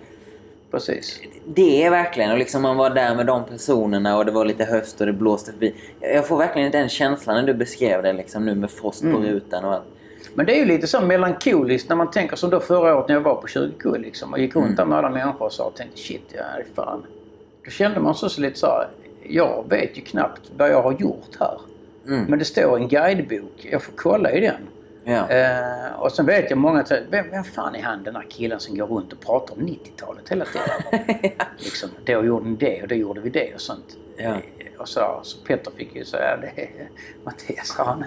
Precis. Det är verkligen, och liksom man var där med de personerna och det var lite höst och det blåste förbi. Jag får verkligen den känslan när du beskrev det liksom nu med frost på Mm. rutan och allt. Men det är ju lite så melankoliskt när man tänker som då förra året när jag var på 20 kull liksom och gick runt Mm. där med alla människor och sa och tänkte shit, ja fan. Då kände man så, så lite så här, jag vet ju knappt vad jag har gjort här. Mm. Men det står en guidebok, jag får kolla i den. Ja. Eh, och sen vet jag många att vem, vem fan är han den här killen som går runt och pratar om 90-talet hela tiden? liksom, då gjorde ni det och då gjorde vi det och sånt. Ja. Eh, Och så, så Petter fick ju säga det Mattias sa han.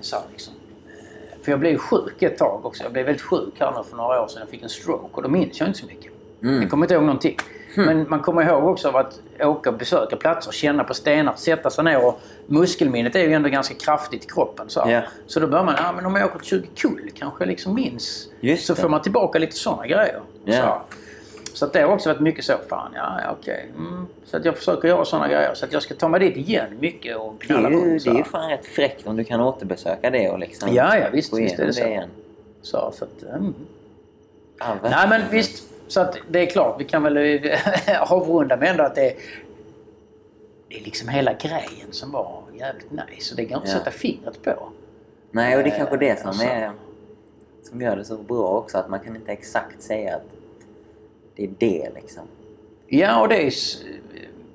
sa liksom. Eh, För jag blev sjuk ett tag också. Jag blev väldigt sjuk här nu för några år sedan. Jag fick en stroke och då minns jag inte så mycket. Mm. Jag kommer inte ihåg någonting. Men man kommer ihåg också av att åka och besöka platser, känna på stenar, sätta sig ner och muskelminnet är ju ändå ganska kraftigt i kroppen. Så. Ja. så då börjar man, ja men om jag åker till 20 kull kanske jag liksom minns. Just så det. får man tillbaka lite sådana grejer. Ja. Så, så att det har också varit mycket så, fan ja, ja okej. Mm. Så att jag försöker göra sådana grejer. Så att jag ska ta mig dit igen mycket och Det knalla runt. det är ju fan rätt fräckt om du kan återbesöka det och liksom Ja, ja visst, visst är det igenom så. igen. Så, så att, mm. Ja, Nej men visst, så att det är klart, vi kan väl avrunda med ändå att det det är liksom hela grejen som var jävligt nice. Och det går inte att Ja. sätta fingret på. Nej, och det är kanske det som Alltså. är som gör det så bra också, att man kan inte exakt säga att det är det liksom. Ja, och det är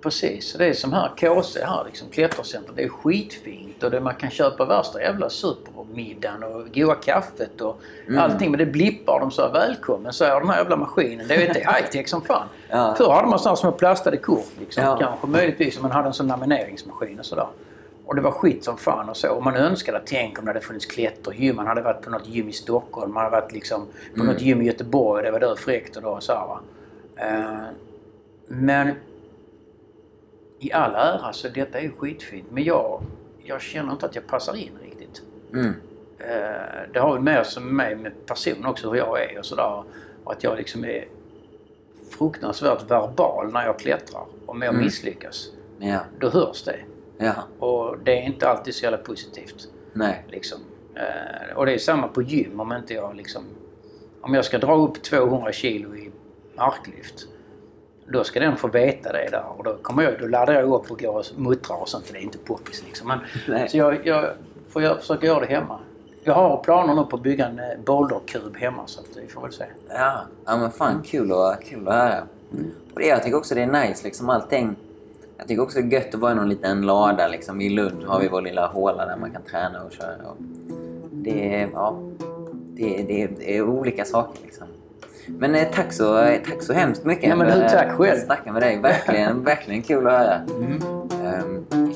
precis. Det är som här KC här, liksom, klättercenter. Det är skitfint och det, man kan köpa värsta jävla supermiddagen och goda kaffet och Mm. allting. Men det blippar. De sa välkommen, så är den här jävla maskinen. Det är inte high-tech som fan. Ja. Förr hade man sådana små plastade kort liksom. Ja. Kanske möjligtvis om man hade en sån lamineringsmaskin och sådär. Och det var skit som fan och så. Och man önskade, tänk om det hade funnits klättergym. Man hade varit på något gym i Stockholm. Man hade varit liksom på Mm. något gym i Göteborg. Det var där fräckt och då så här, va. Eh, Men i all ära så detta är skitfint. Men jag, jag känner inte att jag passar in riktigt. Mm. Eh, Det har ju mer som mig med person också, hur jag är och sådär. Att jag liksom är fruktansvärt verbal när jag klättrar. Om jag Mm. misslyckas, Ja. då hörs det. Ja. Och det är inte alltid så jävla positivt. Nej. Liksom. Eh, Och det är samma på gym om inte jag liksom... Om jag ska dra upp 200 kilo i marklyft. Då ska den få veta det där och då, kommer jag, då laddar jag upp och går och muttrar och sånt för det är inte poppis liksom. Men, Nej. så jag, jag får jag försöka göra det hemma. Jag har planer nu på att bygga en eh, boulderkub hemma så att vi får väl se. Ja, ja men fan kul att, kul att höra. Och det, jag tycker också det är nice liksom allting. Jag tycker också det är gött att vara i någon liten lada liksom. I Lund har vi vår lilla håla där man kan träna och köra. Och det, är, ja, det, det, det är olika saker liksom. Men eh, tack, så, eh, tack så hemskt mycket. Ja, men du, tack eh, själv. Snacka med dig. Verkligen, verkligen kul att höra. Mm. Um,